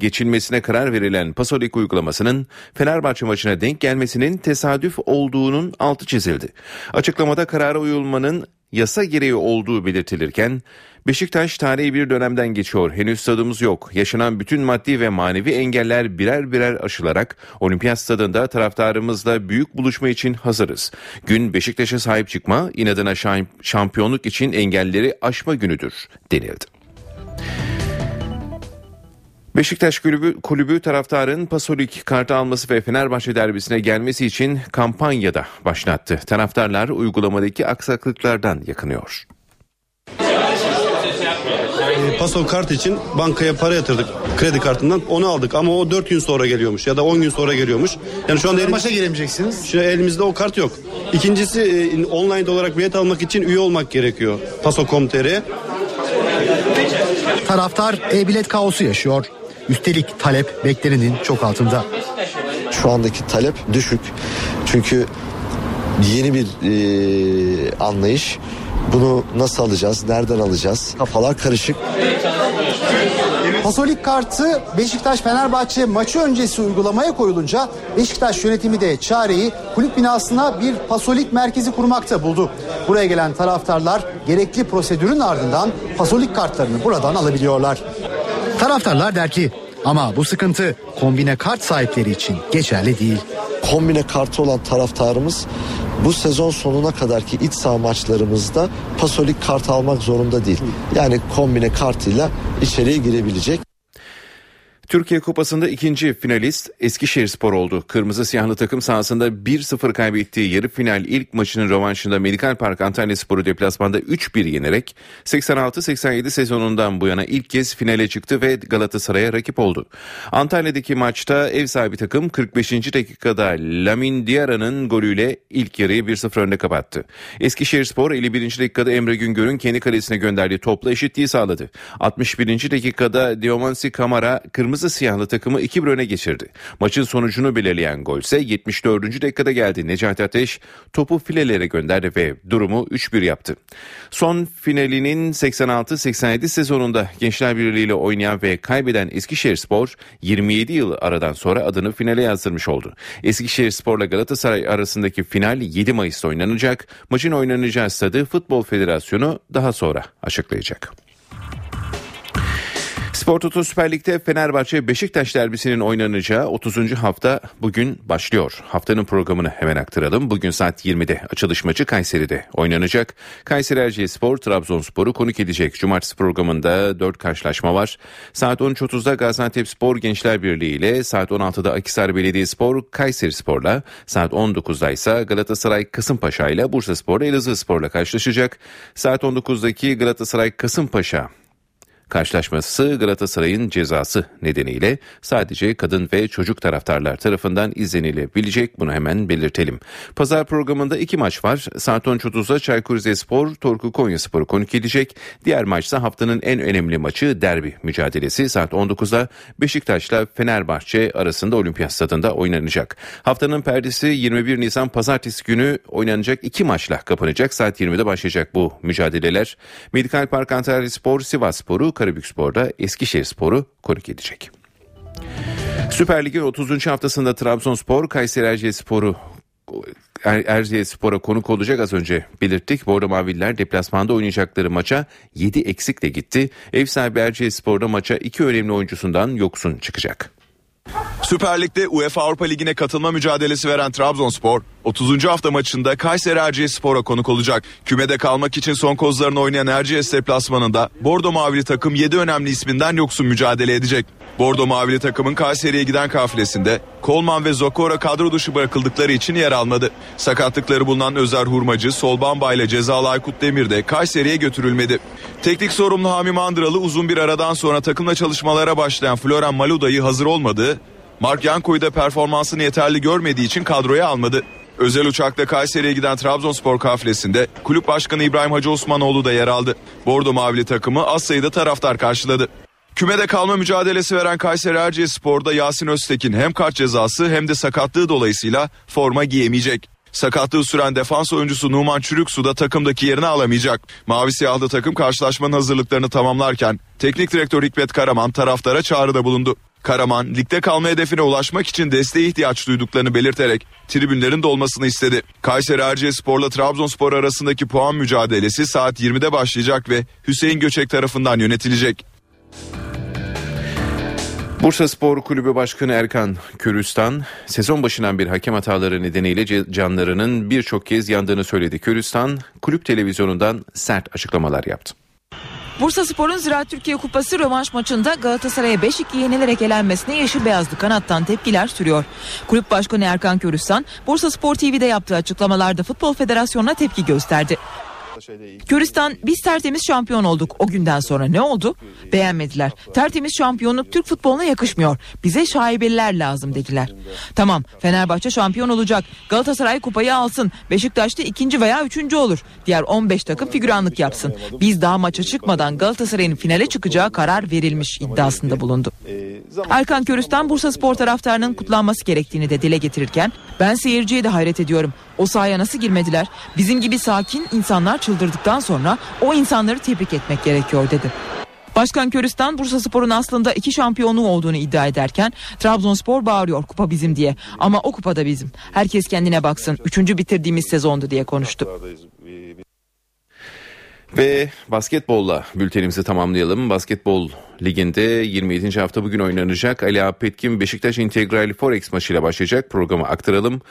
geçilmesine karar verilen Pasolik uygulamasının Fenerbahçe maçına denk gelmesinin tesadüf olduğunun altı çizildi. Açıklamada karara uyulmanın yasa gereği olduğu belirtilirken Beşiktaş tarihi bir dönemden geçiyor. Henüz stadımız yok. Yaşanan bütün maddi ve manevi engeller birer birer aşılarak olimpiyat stadında taraftarımızla büyük buluşma için hazırız. Gün Beşiktaş'a sahip çıkma, inadına şampiyonluk için engelleri aşma günüdür denildi. Beşiktaş kulübü, kulübü taraftarın Pasolik kartı alması ve Fenerbahçe derbisine gelmesi için kampanyada başlattı. Taraftarlar uygulamadaki aksaklıklardan yakınıyor.
paso kart için bankaya para yatırdık kredi kartından. Onu aldık ama o 4 gün sonra geliyormuş ya da 10 gün sonra geliyormuş. Yani şu anda elim,
Maça giremeyeceksiniz.
şu elimizde o kart yok. İkincisi e, online olarak bilet almak için üye olmak gerekiyor. Paso.com.tr'ye.
Taraftar e-bilet kaosu yaşıyor. Üstelik talep beklenenin çok altında.
Şu andaki talep düşük. Çünkü yeni bir e, anlayış. Bunu nasıl alacağız? Nereden alacağız? Kafalar karışık.
Pasolik kartı Beşiktaş Fenerbahçe maçı öncesi uygulamaya koyulunca Beşiktaş yönetimi de çareyi kulüp binasına bir pasolik merkezi kurmakta buldu. Buraya gelen taraftarlar gerekli prosedürün ardından pasolik kartlarını buradan alabiliyorlar. Taraftarlar der ki ama bu sıkıntı kombine kart sahipleri için geçerli değil.
Kombine kartı olan taraftarımız bu sezon sonuna kadarki iç saha maçlarımızda pasolik kart almak zorunda değil. Yani kombine kartıyla içeriye girebilecek.
Türkiye Kupası'nda ikinci finalist Eskişehirspor oldu. Kırmızı siyahlı takım sahasında 1-0 kaybettiği yarı final ilk maçının rövanşında Medikal Park Antalya Sporu deplasmanda 3-1 yenerek 86-87 sezonundan bu yana ilk kez finale çıktı ve Galatasaray'a rakip oldu. Antalya'daki maçta ev sahibi takım 45. dakikada Lamin Diarra'nın golüyle ilk yarıyı 1-0 önde kapattı. Eskişehirspor 51. dakikada Emre Güngör'ün kendi kalesine gönderdiği topla eşitliği sağladı. 61. dakikada Diomansi Kamara kırmızı siyahlı takımı 2-1 öne geçirdi. Maçın sonucunu belirleyen gol ise 74. dakikada geldi. Necati Ateş topu filelere gönderdi ve durumu 3-1 yaptı. Son finalinin 86-87 sezonunda Gençler Birliği ile oynayan ve kaybeden Eskişehirspor 27 yıl aradan sonra adını finale yazdırmış oldu. Eskişehirspor ile Galatasaray arasındaki final 7 Mayıs'ta oynanacak. Maçın oynanacağı stadı Futbol Federasyonu daha sonra açıklayacak. Spor Toto Süper Lig'de Fenerbahçe Beşiktaş derbisinin oynanacağı 30. hafta bugün başlıyor. Haftanın programını hemen aktaralım. Bugün saat 20'de açılış maçı Kayseri'de oynanacak. Kayseri Erciyesspor Trabzonspor'u konuk edecek. Cumartesi programında 4 karşılaşma var. Saat 13.30'da Gaziantep Spor Gençler Birliği ile saat 16'da Akisar Belediyespor Kayseri Spor'la saat 19'da ise Galatasaray Kasımpaşa ile Bursa Spor Elazığ Spor'la karşılaşacak. Saat 19'daki Galatasaray Kasımpaşa Karşılaşması Galatasaray'ın cezası nedeniyle sadece kadın ve çocuk taraftarlar tarafından izlenilebilecek. Bunu hemen belirtelim. Pazar programında iki maç var. Saat 13.30'da Çaykur Rizespor, Torku Konyaspor'u konuk edecek. Diğer maçsa haftanın en önemli maçı derbi mücadelesi. Saat 19'da Beşiktaş'la Fenerbahçe arasında Olimpiyat Stadında oynanacak. Haftanın perdesi 21 Nisan Pazartesi günü oynanacak iki maçla kapanacak. Saat 20'de başlayacak bu mücadeleler. Medikal Park Antalya Spor, Sivas Sporu, Karabükspor'da Eskişehirspor'u konuk edecek. Süper Lig'in 30. haftasında Trabzonspor Kayseri Erciyespor'u Er Erciyespor'a konuk olacak az önce belirttik. Bordo Maviller deplasmanda oynayacakları maça 7 eksikle gitti. Ev sahibi Erciyespor'da maça iki önemli oyuncusundan yoksun çıkacak.
Süper Lig'de UEFA Avrupa Ligi'ne katılma mücadelesi veren Trabzonspor 30. hafta maçında Kayseri Erciyespor'a konuk olacak. Kümede kalmak için son kozlarını oynayan Erciyes deplasmanında Bordo Mavili takım 7 önemli isminden yoksun mücadele edecek. Bordo Mavili takımın Kayseri'ye giden kafilesinde Kolman ve Zokora kadro dışı bırakıldıkları için yer almadı. Sakatlıkları bulunan Özer Hurmacı, Solbamba ile cezalı Aykut Demir de Kayseri'ye götürülmedi. Teknik sorumlu Hami Mandıralı uzun bir aradan sonra takımla çalışmalara başlayan Floren Maluda'yı hazır olmadığı, Mark Yanko'yu da performansını yeterli görmediği için kadroya almadı. Özel uçakta Kayseri'ye giden Trabzonspor kafilesinde kulüp başkanı İbrahim Hacı Osmanoğlu da yer aldı. Bordo Mavili takımı az sayıda taraftar karşıladı. Kümede kalma mücadelesi veren Kayseri Erciyespor'da Yasin Öztekin hem kart cezası hem de sakatlığı dolayısıyla forma giyemeyecek. Sakatlığı süren defans oyuncusu Numan Çürüksu da takımdaki yerini alamayacak. Mavi siyahlı takım karşılaşmanın hazırlıklarını tamamlarken teknik direktör Hikmet Karaman taraftara çağrıda bulundu. Karaman ligde kalma hedefine ulaşmak için desteğe ihtiyaç duyduklarını belirterek tribünlerin dolmasını istedi. Kayseri Erciyespor'la Trabzonspor arasındaki puan mücadelesi saat 20'de başlayacak ve Hüseyin Göçek tarafından yönetilecek.
Bursa Spor Kulübü Başkanı Erkan Körüstan, sezon başından bir hakem hataları nedeniyle canlarının birçok kez yandığını söyledi. Körüstan, kulüp televizyonundan sert açıklamalar yaptı.
Bursa Spor'un Ziraat Türkiye Kupası rövanş maçında Galatasaray'a 5-2 yenilerek elenmesine yeşil beyazlı kanattan tepkiler sürüyor. Kulüp Başkanı Erkan Körüstan, Bursa Spor TV'de yaptığı açıklamalarda Futbol Federasyonu'na tepki gösterdi. Küristan biz tertemiz şampiyon olduk. O günden sonra ne oldu? Beğenmediler. Tertemiz şampiyonluk Türk futboluna yakışmıyor. Bize şaibeliler lazım dediler. Tamam Fenerbahçe şampiyon olacak. Galatasaray kupayı alsın. Beşiktaş'ta ikinci veya üçüncü olur. Diğer 15 takım figüranlık yapsın. Biz daha maça çıkmadan Galatasaray'ın finale çıkacağı karar verilmiş iddiasında bulundu. Erkan Körüstan Bursa Spor taraftarının kutlanması gerektiğini de dile getirirken ben seyirciye de hayret ediyorum. O sahaya nasıl girmediler? Bizim gibi sakin insanlar çıldırdıktan sonra o insanları tebrik etmek gerekiyor dedi. Başkan Köristan Bursa Spor'un aslında iki şampiyonluğu olduğunu iddia ederken Trabzonspor bağırıyor kupa bizim diye. Ama o kupa da bizim. Herkes kendine baksın. Üçüncü bitirdiğimiz sezondu diye konuştu.
Ve basketbolla bültenimizi tamamlayalım. Basketbol liginde 27. hafta bugün oynanacak. Ali Apetkim Beşiktaş İntegral Forex maçıyla başlayacak. Programı aktaralım.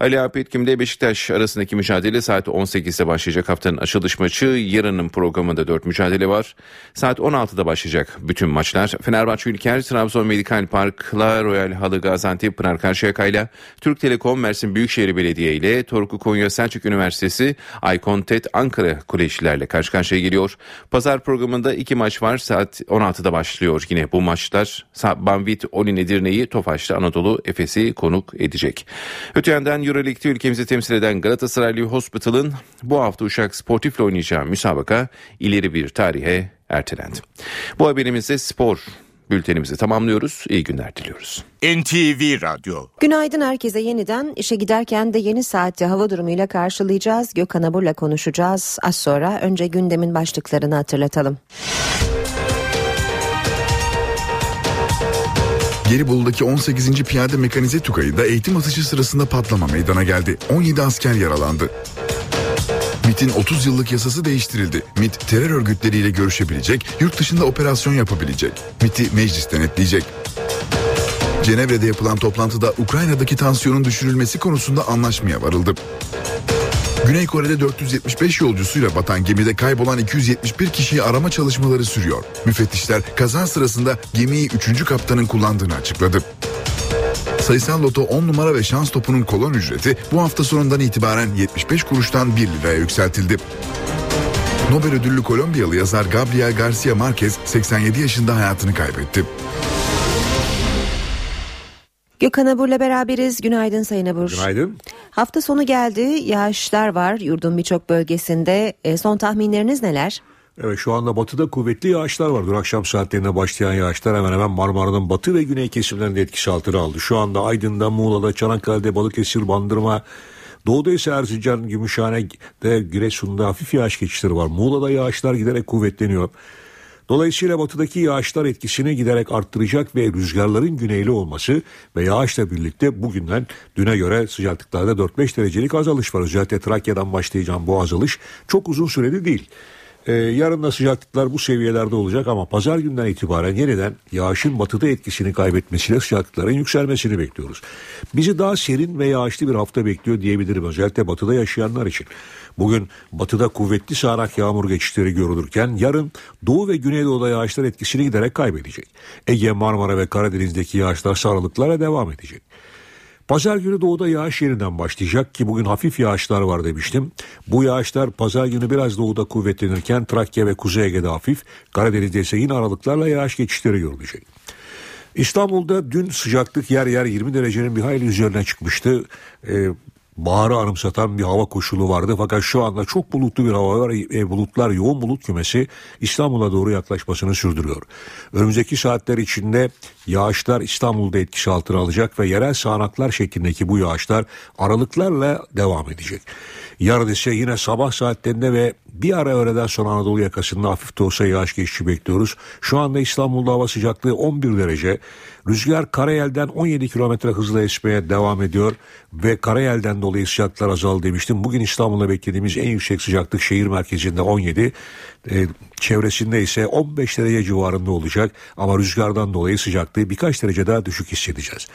Ali Apetkim ile Beşiktaş arasındaki mücadele saat 18'de başlayacak. Haftanın açılış maçı. Yarının programında 4 mücadele var. Saat 16'da başlayacak bütün maçlar. Fenerbahçe Ülker, Trabzon Medikal Park'la Royal Halı Gaziantep Pınar Karşıyaka'yla Türk Telekom Mersin Büyükşehir Belediye ile Torku Konya Selçuk Üniversitesi Aykon TET Ankara Kolejilerle karşı karşıya geliyor. Pazar programında iki maç var. Saat 16'da başlıyor yine bu maçlar. Banvit Olin Edirne'yi Tofaş'ta Anadolu Efes'i konuk edecek. Öte yandan Euroleague'de ülkemizi temsil eden Galatasaraylı Hospital'ın bu hafta Uşak Sportif'le oynayacağı müsabaka ileri bir tarihe ertelendi. Bu haberimizde spor bültenimizi tamamlıyoruz. İyi günler diliyoruz.
NTV Radyo.
Günaydın herkese yeniden işe giderken de yeni saatte hava durumuyla karşılayacağız. Gökhan Abur'la konuşacağız. Az sonra önce gündemin başlıklarını hatırlatalım.
Gelibolu'daki 18. Piyade Mekanize Tugayı'da eğitim atışı sırasında patlama meydana geldi. 17 asker yaralandı. MIT'in 30 yıllık yasası değiştirildi. MIT terör örgütleriyle görüşebilecek, yurt dışında operasyon yapabilecek. MIT'i meclis denetleyecek. Cenevre'de yapılan toplantıda Ukrayna'daki tansiyonun düşürülmesi konusunda anlaşmaya varıldı. Güney Kore'de 475 yolcusuyla batan gemide kaybolan 271 kişiyi arama çalışmaları sürüyor. Müfettişler kaza sırasında gemiyi 3. kaptanın kullandığını açıkladı. Sayısal loto 10 numara ve şans topunun kolon ücreti bu hafta sonundan itibaren 75 kuruştan 1 liraya yükseltildi. Nobel ödüllü Kolombiyalı yazar Gabriel Garcia Marquez 87 yaşında hayatını kaybetti.
Gökhan Abur'la beraberiz. Günaydın Sayın Abur.
Günaydın.
Hafta sonu geldi. Yağışlar var yurdun birçok bölgesinde. E, son tahminleriniz neler?
Evet şu anda batıda kuvvetli yağışlar var. Dün akşam saatlerinde başlayan yağışlar hemen hemen Marmara'nın batı ve güney kesimlerinde etkisi altına aldı. Şu anda Aydın'da, Muğla'da, Çanakkale'de, Balıkesir, Bandırma, Doğuda ise Erzincan, Gümüşhane'de, Giresun'da hafif yağış geçişleri var. Muğla'da yağışlar giderek kuvvetleniyor. Dolayısıyla batıdaki yağışlar etkisini giderek arttıracak ve rüzgarların güneyli olması ve yağışla birlikte bugünden düne göre sıcaklıklarda 4-5 derecelik azalış var. Özellikle Trakya'dan başlayacağım bu azalış çok uzun süreli değil. Ee, yarın da sıcaklıklar bu seviyelerde olacak ama pazar günden itibaren yeniden yağışın batıda etkisini kaybetmesiyle sıcaklıkların yükselmesini bekliyoruz. Bizi daha serin ve yağışlı bir hafta bekliyor diyebilirim özellikle batıda yaşayanlar için. Bugün batıda kuvvetli sağanak yağmur geçişleri görülürken yarın doğu ve güneydoğuda yağışlar etkisini giderek kaybedecek. Ege, Marmara ve Karadeniz'deki yağışlar sarılıklara devam edecek. Pazar günü doğuda yağış yeniden başlayacak ki bugün hafif yağışlar var demiştim. Bu yağışlar pazar günü biraz doğuda kuvvetlenirken Trakya ve Kuzey Ege'de hafif, Karadeniz'de ise yine aralıklarla yağış geçişleri görülecek. İstanbul'da dün sıcaklık yer yer 20 derecenin bir hayli üzerine çıkmıştı. Ee, baharı anımsatan bir hava koşulu vardı. Fakat şu anda çok bulutlu bir hava var. E, bulutlar yoğun bulut kümesi İstanbul'a doğru yaklaşmasını sürdürüyor. Önümüzdeki saatler içinde yağışlar İstanbul'da etkisi altına alacak ve yerel sağanaklar şeklindeki bu yağışlar aralıklarla devam edecek. Yarın ise yine sabah saatlerinde ve bir ara öğleden sonra Anadolu yakasında hafif de olsa yağış geçişi bekliyoruz. Şu anda İstanbul'da hava sıcaklığı 11 derece. Rüzgar karayelden 17 kilometre hızla esmeye devam ediyor ve karayelden dolayı sıcaklıklar azaldı demiştim. Bugün İstanbul'da beklediğimiz en yüksek sıcaklık şehir merkezinde 17, e, çevresinde ise 15 derece civarında olacak ama rüzgardan dolayı sıcaklığı birkaç derece daha düşük hissedeceğiz.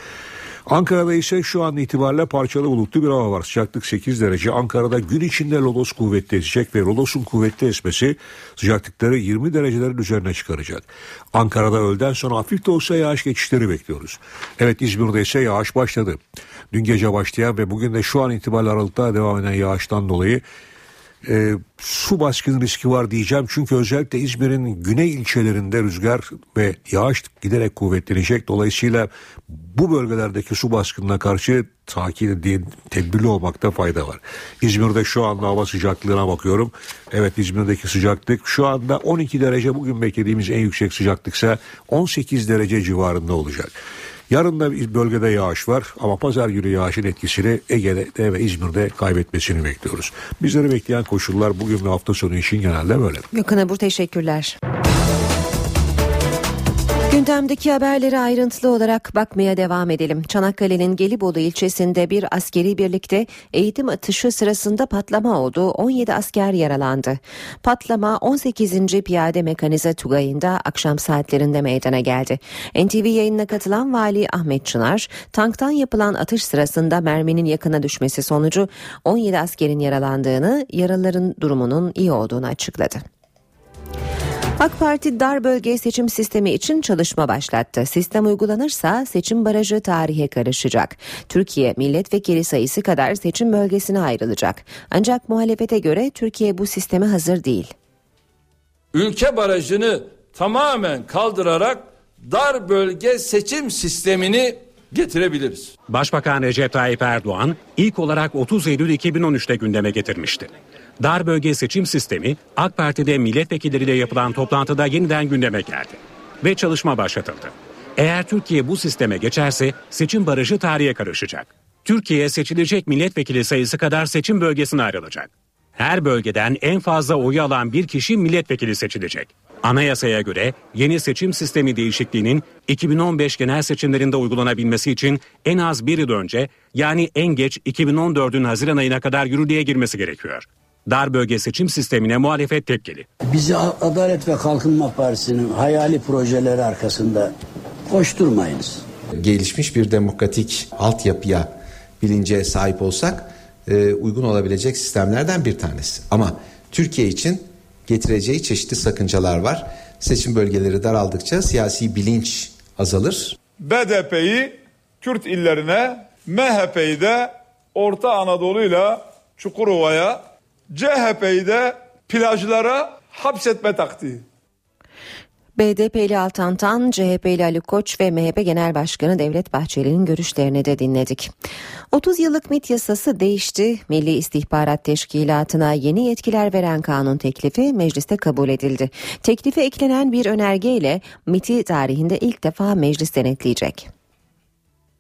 Ankara'da ise şu an itibariyle parçalı bulutlu bir hava var. Sıcaklık 8 derece. Ankara'da gün içinde lodos kuvvetli esecek ve lodosun kuvvetli esmesi sıcaklıkları 20 derecelerin üzerine çıkaracak. Ankara'da öğleden sonra hafif de olsa yağış geçişleri bekliyoruz. Evet İzmir'de ise yağış başladı. Dün gece başlayan ve bugün de şu an itibariyle aralıkta devam eden yağıştan dolayı e, su baskını riski var diyeceğim. Çünkü özellikle İzmir'in güney ilçelerinde rüzgar ve yağış giderek kuvvetlenecek. Dolayısıyla bu bölgelerdeki su baskınına karşı sakin diye tedbirli olmakta fayda var. İzmir'de şu anda hava sıcaklığına bakıyorum. Evet İzmir'deki sıcaklık şu anda 12 derece bugün beklediğimiz en yüksek sıcaklıksa 18 derece civarında olacak. Yarın da bir bölgede yağış var ama pazar günü yağışın etkisini Ege'de ve İzmir'de kaybetmesini bekliyoruz. Bizleri bekleyen koşullar bugün ve hafta sonu için genelde böyle.
Gökhan Abur teşekkürler. Gündemdeki haberlere ayrıntılı olarak bakmaya devam edelim. Çanakkale'nin Gelibolu ilçesinde bir askeri birlikte eğitim atışı sırasında patlama oldu. 17 asker yaralandı. Patlama 18. Piyade Mekanize Tugayı'nda akşam saatlerinde meydana geldi. NTV yayınına katılan Vali Ahmet Çınar, tanktan yapılan atış sırasında merminin yakına düşmesi sonucu 17 askerin yaralandığını, yaralıların durumunun iyi olduğunu açıkladı. AK Parti dar bölge seçim sistemi için çalışma başlattı. Sistem uygulanırsa seçim barajı tarihe karışacak. Türkiye milletvekili sayısı kadar seçim bölgesine ayrılacak. Ancak muhalefete göre Türkiye bu sisteme hazır değil.
Ülke barajını tamamen kaldırarak dar bölge seçim sistemini getirebiliriz.
Başbakan Recep Tayyip Erdoğan ilk olarak 30 Eylül 2013'te gündeme getirmişti. Dar bölge seçim sistemi AK Parti'de milletvekilleriyle yapılan toplantıda yeniden gündeme geldi ve çalışma başlatıldı. Eğer Türkiye bu sisteme geçerse seçim barajı tarihe karışacak. Türkiye seçilecek milletvekili sayısı kadar seçim bölgesine ayrılacak. Her bölgeden en fazla oyu alan bir kişi milletvekili seçilecek. Anayasaya göre yeni seçim sistemi değişikliğinin 2015 genel seçimlerinde uygulanabilmesi için en az bir yıl önce yani en geç 2014'ün Haziran ayına kadar yürürlüğe girmesi gerekiyor. Dar bölge seçim sistemine muhalefet tepkili.
Bizi Adalet ve Kalkınma Partisi'nin hayali projeleri arkasında koşturmayınız.
Gelişmiş bir demokratik altyapıya, bilince sahip olsak e, uygun olabilecek sistemlerden bir tanesi. Ama Türkiye için getireceği çeşitli sakıncalar var. Seçim bölgeleri daraldıkça siyasi bilinç azalır.
BDP'yi Kürt illerine, MHP'yi de Orta Anadolu'yla Çukurova'ya, CHP'yi de plajlara hapsetme taktiği.
BDP'li Altantan, CHP'li Ali Koç ve MHP Genel Başkanı Devlet Bahçeli'nin görüşlerini de dinledik. 30 yıllık MIT yasası değişti. Milli İstihbarat Teşkilatı'na yeni yetkiler veren kanun teklifi mecliste kabul edildi. Teklife eklenen bir önergeyle MIT'i tarihinde ilk defa meclis denetleyecek.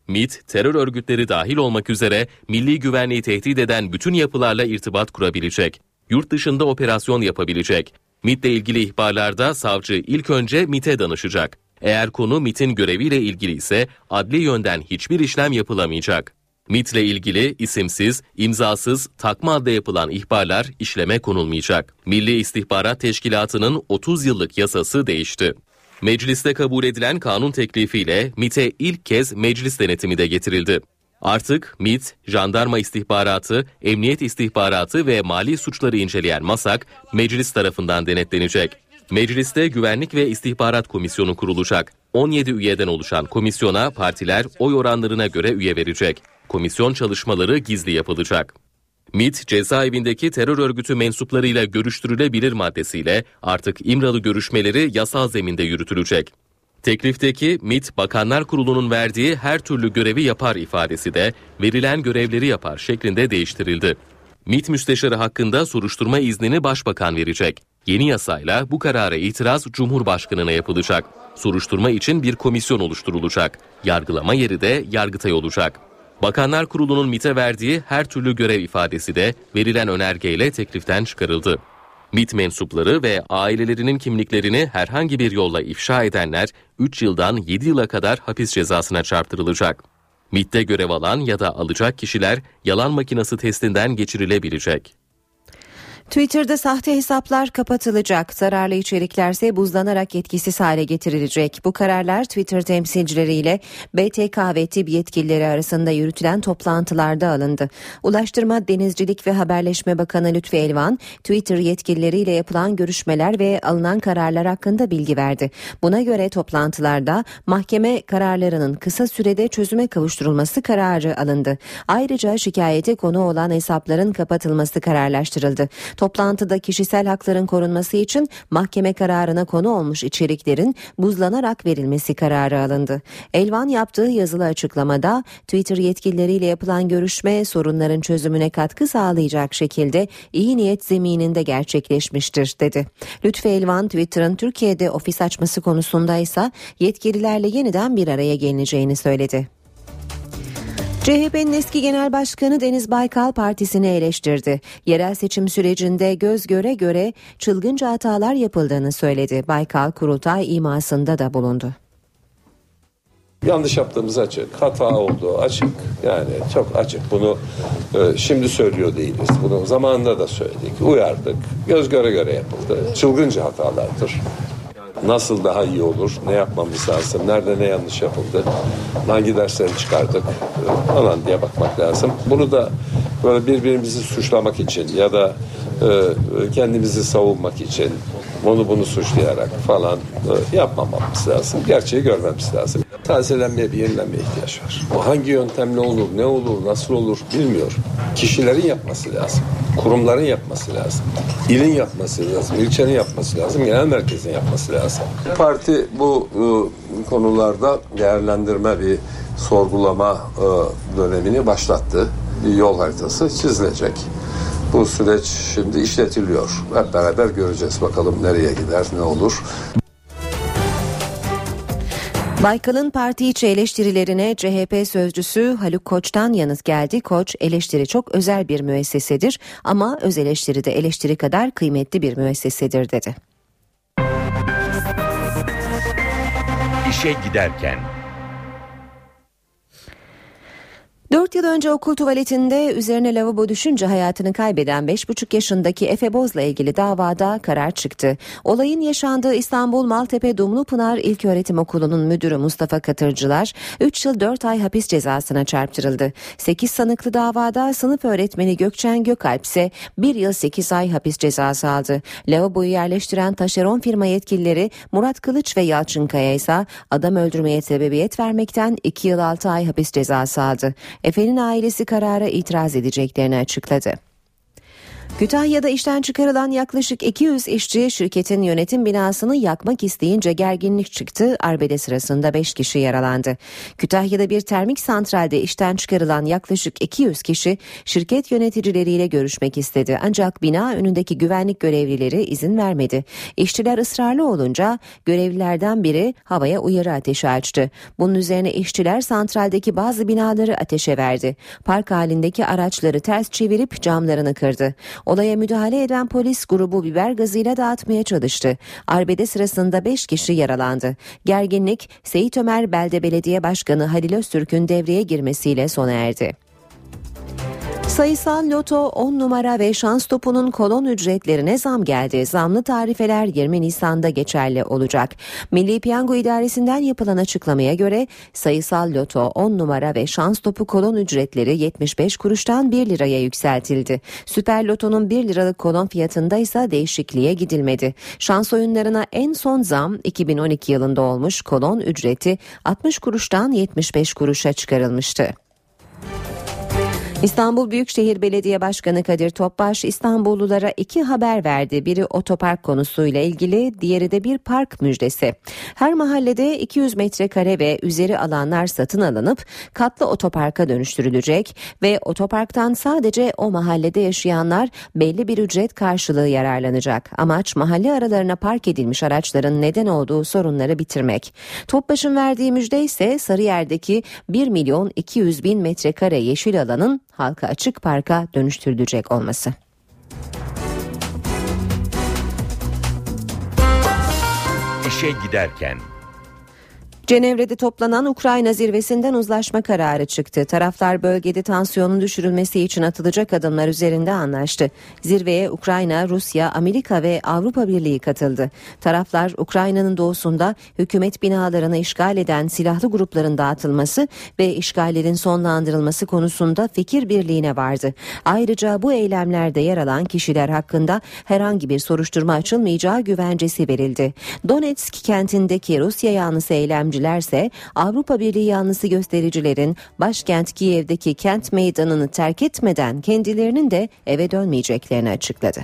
MIT, terör örgütleri dahil olmak üzere milli güvenliği tehdit eden bütün yapılarla irtibat kurabilecek. Yurt dışında operasyon yapabilecek. MIT'le ilgili ihbarlarda savcı ilk önce MIT'e danışacak. Eğer konu MIT'in göreviyle ilgili ise adli yönden hiçbir işlem yapılamayacak. MIT'le ilgili isimsiz, imzasız, takma adla yapılan ihbarlar işleme konulmayacak. Milli İstihbarat Teşkilatı'nın 30 yıllık yasası değişti. Mecliste kabul edilen kanun teklifiyle MIT'e ilk kez meclis denetimi de getirildi. Artık MIT, jandarma istihbaratı, emniyet istihbaratı ve mali suçları inceleyen MASAK meclis tarafından denetlenecek. Mecliste Güvenlik ve İstihbarat Komisyonu kurulacak. 17 üyeden oluşan komisyona partiler oy oranlarına göre üye verecek. Komisyon çalışmaları gizli yapılacak. MIT, cezaevindeki terör örgütü mensuplarıyla görüştürülebilir maddesiyle artık İmralı görüşmeleri yasal zeminde yürütülecek. Teklifteki MIT Bakanlar Kurulu'nun verdiği her türlü görevi yapar ifadesi de verilen görevleri yapar şeklinde değiştirildi. MIT müsteşarı hakkında soruşturma iznini başbakan verecek. Yeni yasayla bu karara itiraz Cumhurbaşkanı'na yapılacak. Soruşturma için bir komisyon oluşturulacak. Yargılama yeri de Yargıtay olacak. Bakanlar Kurulu'nun MIT'e verdiği her türlü görev ifadesi de verilen önergeyle tekliften çıkarıldı. MIT mensupları ve ailelerinin kimliklerini herhangi bir yolla ifşa edenler 3 yıldan 7 yıla kadar hapis cezasına çarptırılacak. MIT'te görev alan ya da alacak kişiler yalan makinesi testinden geçirilebilecek.
Twitter'da sahte hesaplar kapatılacak. Zararlı içeriklerse buzlanarak etkisiz hale getirilecek. Bu kararlar Twitter temsilcileriyle BTK ve TİB yetkilileri arasında yürütülen toplantılarda alındı. Ulaştırma, Denizcilik ve Haberleşme Bakanı Lütfi Elvan, Twitter yetkilileriyle yapılan görüşmeler ve alınan kararlar hakkında bilgi verdi. Buna göre toplantılarda mahkeme kararlarının kısa sürede çözüme kavuşturulması kararı alındı. Ayrıca şikayete konu olan hesapların kapatılması kararlaştırıldı. Toplantıda kişisel hakların korunması için mahkeme kararına konu olmuş içeriklerin buzlanarak verilmesi kararı alındı. Elvan yaptığı yazılı açıklamada Twitter yetkilileriyle yapılan görüşme sorunların çözümüne katkı sağlayacak şekilde iyi niyet zemininde gerçekleşmiştir dedi. Lütfü Elvan Twitter'ın Türkiye'de ofis açması konusunda ise yetkililerle yeniden bir araya gelineceğini söyledi. CHP'nin eski genel başkanı Deniz Baykal partisini eleştirdi. Yerel seçim sürecinde göz göre göre çılgınca hatalar yapıldığını söyledi. Baykal kurultay imasında da bulundu.
Yanlış yaptığımız açık, hata olduğu açık. Yani çok açık. Bunu e, şimdi söylüyor değiliz. Bunu zamanında da söyledik, uyardık. Göz göre göre yapıldı. Çılgınca hatalardır. Nasıl daha iyi olur, ne yapmamız lazım, nerede ne yanlış yapıldı, hangi dersleri çıkardık? E, falan diye bakmak lazım. Bunu da böyle birbirimizi suçlamak için ya da e, kendimizi savunmak için onu bunu suçlayarak falan e, yapmamamız lazım. Gerçeği görmemiz lazım. Tazelenmeye bir yenilenmeye ihtiyaç var. O hangi yöntemle olur, ne olur, nasıl olur bilmiyorum. Kişilerin yapması lazım. Kurumların yapması lazım. İlin yapması lazım. ilçenin yapması lazım. Genel merkezin yapması lazım. Parti bu e, konularda değerlendirme bir sorgulama e, dönemini başlattı. Bir yol haritası çizilecek. Bu süreç şimdi işletiliyor. Hep beraber göreceğiz bakalım nereye gider, ne olur.
Baykal'ın parti içi eleştirilerine CHP sözcüsü Haluk Koç'tan yanıt geldi. Koç eleştiri çok özel bir müessesedir ama öz eleştiri de eleştiri kadar kıymetli bir müessesedir dedi.
İşe giderken
4 yıl önce okul tuvaletinde üzerine lavabo düşünce hayatını kaybeden 5,5 yaşındaki Efe Boz'la ilgili davada karar çıktı. Olayın yaşandığı İstanbul Maltepe Dumlupınar İlköğretim Okulu'nun müdürü Mustafa Katırcılar 3 yıl 4 ay hapis cezasına çarptırıldı. 8 sanıklı davada sınıf öğretmeni Gökçen Gökalp ise 1 yıl 8 ay hapis cezası aldı. Lavaboyu yerleştiren taşeron firma yetkilileri Murat Kılıç ve Yalçın Kaya ise adam öldürmeye sebebiyet vermekten 2 yıl 6 ay hapis cezası aldı. Efe'nin ailesi karara itiraz edeceklerini açıkladı. Kütahya'da işten çıkarılan yaklaşık 200 işçi şirketin yönetim binasını yakmak isteyince gerginlik çıktı. Arbede sırasında 5 kişi yaralandı. Kütahya'da bir termik santralde işten çıkarılan yaklaşık 200 kişi şirket yöneticileriyle görüşmek istedi. Ancak bina önündeki güvenlik görevlileri izin vermedi. İşçiler ısrarlı olunca görevlilerden biri havaya uyarı ateşi açtı. Bunun üzerine işçiler santraldeki bazı binaları ateşe verdi. Park halindeki araçları ters çevirip camlarını kırdı. Olaya müdahale eden polis grubu biber gazıyla dağıtmaya çalıştı. Arbede sırasında 5 kişi yaralandı. Gerginlik Seyit Ömer Belde Belediye Başkanı Halil Öztürk'ün devreye girmesiyle sona erdi. Sayısal loto 10 numara ve şans topunun kolon ücretlerine zam geldi. Zamlı tarifeler 20 Nisan'da geçerli olacak. Milli Piyango İdaresi'nden yapılan açıklamaya göre sayısal loto 10 numara ve şans topu kolon ücretleri 75 kuruştan 1 liraya yükseltildi. Süper lotonun 1 liralık kolon fiyatında ise değişikliğe gidilmedi. Şans oyunlarına en son zam 2012 yılında olmuş kolon ücreti 60 kuruştan 75 kuruşa çıkarılmıştı. İstanbul Büyükşehir Belediye Başkanı Kadir Topbaş İstanbullulara iki haber verdi. Biri otopark konusuyla ilgili, diğeri de bir park müjdesi. Her mahallede 200 metrekare ve üzeri alanlar satın alınıp katlı otoparka dönüştürülecek ve otoparktan sadece o mahallede yaşayanlar belli bir ücret karşılığı yararlanacak. Amaç mahalle aralarına park edilmiş araçların neden olduğu sorunları bitirmek. Topbaş'ın verdiği müjde ise Sarıyer'deki 1 milyon 200 bin metrekare yeşil alanın halka açık parka dönüştürülecek olması.
İşe giderken
Cenevre'de toplanan Ukrayna zirvesinden uzlaşma kararı çıktı. Taraflar bölgede tansiyonun düşürülmesi için atılacak adımlar üzerinde anlaştı. Zirveye Ukrayna, Rusya, Amerika ve Avrupa Birliği katıldı. Taraflar Ukrayna'nın doğusunda hükümet binalarını işgal eden silahlı grupların dağıtılması ve işgallerin sonlandırılması konusunda fikir birliğine vardı. Ayrıca bu eylemlerde yer alan kişiler hakkında herhangi bir soruşturma açılmayacağı güvencesi verildi. Donetsk kentindeki Rusya yanlısı eylemciler eylemcilerse Avrupa Birliği yanlısı göstericilerin başkent Kiev'deki kent meydanını terk etmeden kendilerinin de eve dönmeyeceklerini açıkladı.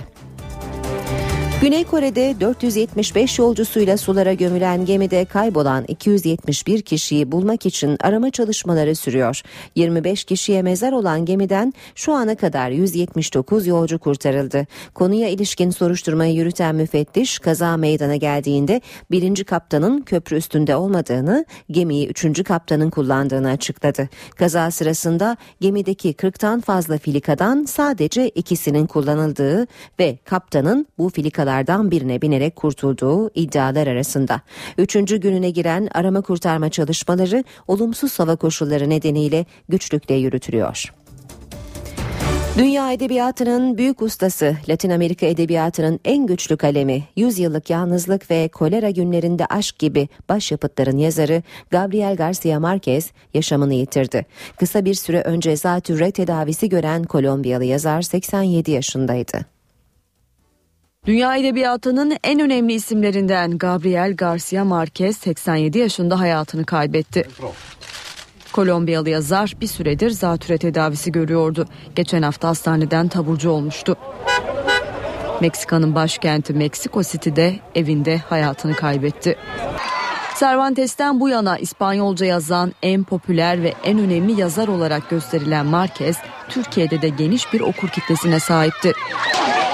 Güney Kore'de 475 yolcusuyla sulara gömülen gemide kaybolan 271 kişiyi bulmak için arama çalışmaları sürüyor. 25 kişiye mezar olan gemiden şu ana kadar 179 yolcu kurtarıldı. Konuya ilişkin soruşturmayı yürüten müfettiş kaza meydana geldiğinde birinci kaptanın köprü üstünde olmadığını, gemiyi üçüncü kaptanın kullandığını açıkladı. Kaza sırasında gemideki 40'tan fazla filikadan sadece ikisinin kullanıldığı ve kaptanın bu filikalardan birine binerek kurtulduğu iddialar arasında. Üçüncü gününe giren arama kurtarma çalışmaları olumsuz hava koşulları nedeniyle güçlükle yürütülüyor. Dünya edebiyatının büyük ustası, Latin Amerika edebiyatının en güçlü kalemi, 100 yıllık yalnızlık ve kolera günlerinde aşk gibi başyapıtların yazarı Gabriel Garcia Marquez yaşamını yitirdi. Kısa bir süre önce zatürre tedavisi gören Kolombiyalı yazar 87 yaşındaydı.
Dünya edebiyatının en önemli isimlerinden Gabriel Garcia Marquez 87 yaşında hayatını kaybetti. Kolombiyalı yazar bir süredir zatüre tedavisi görüyordu. Geçen hafta hastaneden taburcu olmuştu. Meksika'nın başkenti Meksiko City'de evinde hayatını kaybetti. Cervantes'ten bu yana İspanyolca yazan en popüler ve en önemli yazar olarak gösterilen Marquez, Türkiye'de de geniş bir okur kitlesine sahipti.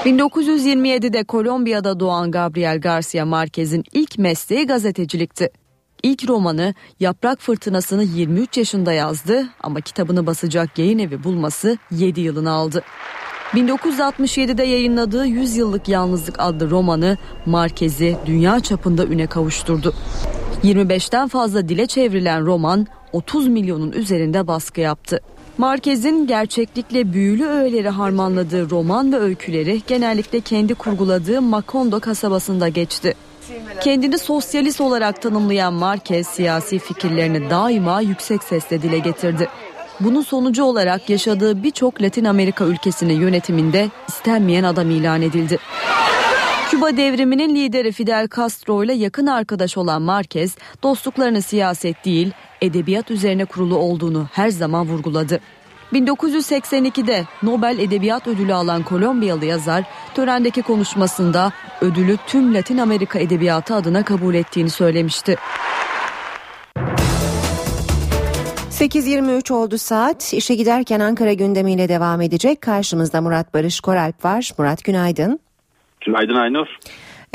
1927'de Kolombiya'da doğan Gabriel Garcia Marquez'in ilk mesleği gazetecilikti. İlk romanı Yaprak Fırtınası'nı 23 yaşında yazdı ama kitabını basacak yayın evi bulması 7 yılını aldı. 1967'de yayınladığı 100 Yıllık Yalnızlık adlı romanı Marquez'i dünya çapında üne kavuşturdu. 25'ten fazla dile çevrilen roman 30 milyonun üzerinde baskı yaptı. Marquez'in gerçeklikle büyülü öğeleri harmanladığı roman ve öyküleri genellikle kendi kurguladığı Macondo kasabasında geçti. Kendini sosyalist olarak tanımlayan Marquez siyasi fikirlerini daima yüksek sesle dile getirdi. Bunun sonucu olarak yaşadığı birçok Latin Amerika ülkesinin yönetiminde istenmeyen adam ilan edildi. Küba devriminin lideri Fidel Castro ile yakın arkadaş olan Marquez, dostluklarını siyaset değil, edebiyat üzerine kurulu olduğunu her zaman vurguladı. 1982'de Nobel Edebiyat Ödülü alan Kolombiyalı yazar törendeki konuşmasında ödülü tüm Latin Amerika edebiyatı adına kabul ettiğini söylemişti.
8.23 oldu saat. İşe giderken Ankara gündemiyle devam edecek. Karşımızda Murat Barış Koralp var. Murat günaydın.
Günaydın Aynur.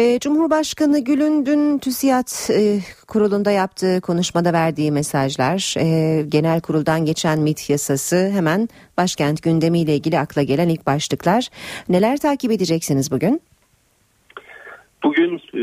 Ee, Cumhurbaşkanı Gül'ün dün TÜSİAD e, kurulunda yaptığı konuşmada verdiği mesajlar, e, genel kuruldan geçen MIT yasası hemen başkent gündemiyle ilgili akla gelen ilk başlıklar. Neler takip edeceksiniz bugün?
Bugün e,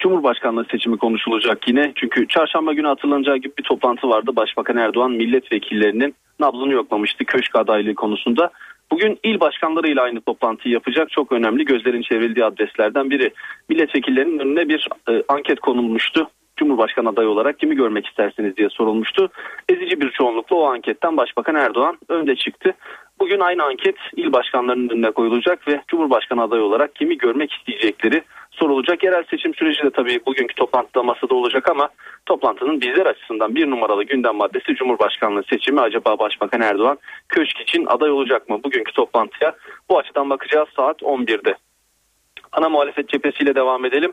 Cumhurbaşkanlığı seçimi konuşulacak yine. Çünkü çarşamba günü hatırlanacağı gibi bir toplantı vardı. Başbakan Erdoğan milletvekillerinin nabzını yoklamıştı köşk adaylığı konusunda. Bugün il başkanlarıyla aynı toplantıyı yapacak çok önemli gözlerin çevrildiği adreslerden biri. Milletvekillerinin önüne bir e, anket konulmuştu. Cumhurbaşkanı adayı olarak kimi görmek istersiniz diye sorulmuştu. Ezici bir çoğunlukla o anketten Başbakan Erdoğan önde çıktı. Bugün aynı anket il başkanlarının önüne koyulacak ve Cumhurbaşkanı adayı olarak kimi görmek isteyecekleri sorulacak. Yerel seçim süreci de tabii bugünkü toplantıda masada olacak ama toplantının bizler açısından bir numaralı gündem maddesi Cumhurbaşkanlığı seçimi. Acaba Başbakan Erdoğan köşk için aday olacak mı? Bugünkü toplantıya bu açıdan bakacağız saat 11'de. Ana muhalefet cephesiyle devam edelim.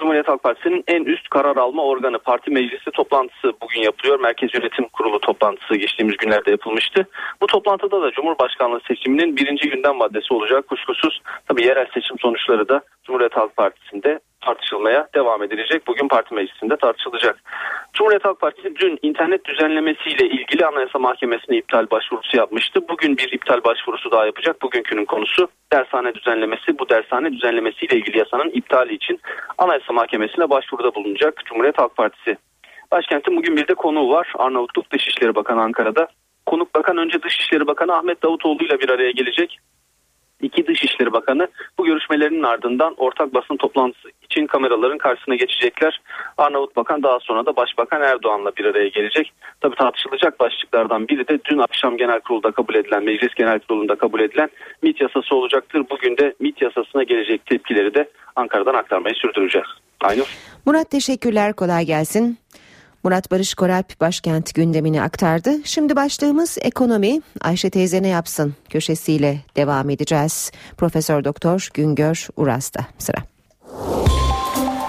Cumhuriyet Halk Partisi'nin en üst karar alma organı parti meclisi toplantısı bugün yapılıyor. Merkez Yönetim Kurulu toplantısı geçtiğimiz günlerde yapılmıştı. Bu toplantıda da Cumhurbaşkanlığı seçiminin birinci gündem maddesi olacak. Kuşkusuz tabii yerel seçim sonuçları da Cumhuriyet Halk Partisi'nde tartışılmaya devam edilecek. Bugün parti meclisinde tartışılacak. Cumhuriyet Halk Partisi dün internet düzenlemesiyle ilgili Anayasa Mahkemesi'ne iptal başvurusu yapmıştı. Bugün bir iptal başvurusu daha yapacak. Bugünkünün konusu dershane düzenlemesi. Bu dershane düzenlemesiyle ilgili yasanın iptali için Anayasa Mahkemesi'ne başvuruda bulunacak Cumhuriyet Halk Partisi. Başkentin bugün bir de konuğu var. Arnavutluk Dışişleri Bakanı Ankara'da. Konuk bakan önce Dışişleri Bakanı Ahmet Davutoğlu ile bir araya gelecek. İki Dışişleri Bakanı bu görüşmelerinin ardından ortak basın toplantısı için kameraların karşısına geçecekler. Arnavut Bakan daha sonra da Başbakan Erdoğan'la bir araya gelecek. Tabi tartışılacak başlıklardan biri de dün akşam genel kurulda kabul edilen, meclis genel kurulunda kabul edilen MIT yasası olacaktır. Bugün de MIT yasasına gelecek tepkileri de Ankara'dan aktarmayı sürdüreceğiz. Aynur.
Murat teşekkürler kolay gelsin. Murat Barış Koralp başkent gündemini aktardı. Şimdi başlığımız ekonomi. Ayşe teyze ne yapsın köşesiyle devam edeceğiz. Profesör Doktor Güngör Uras'ta sıra.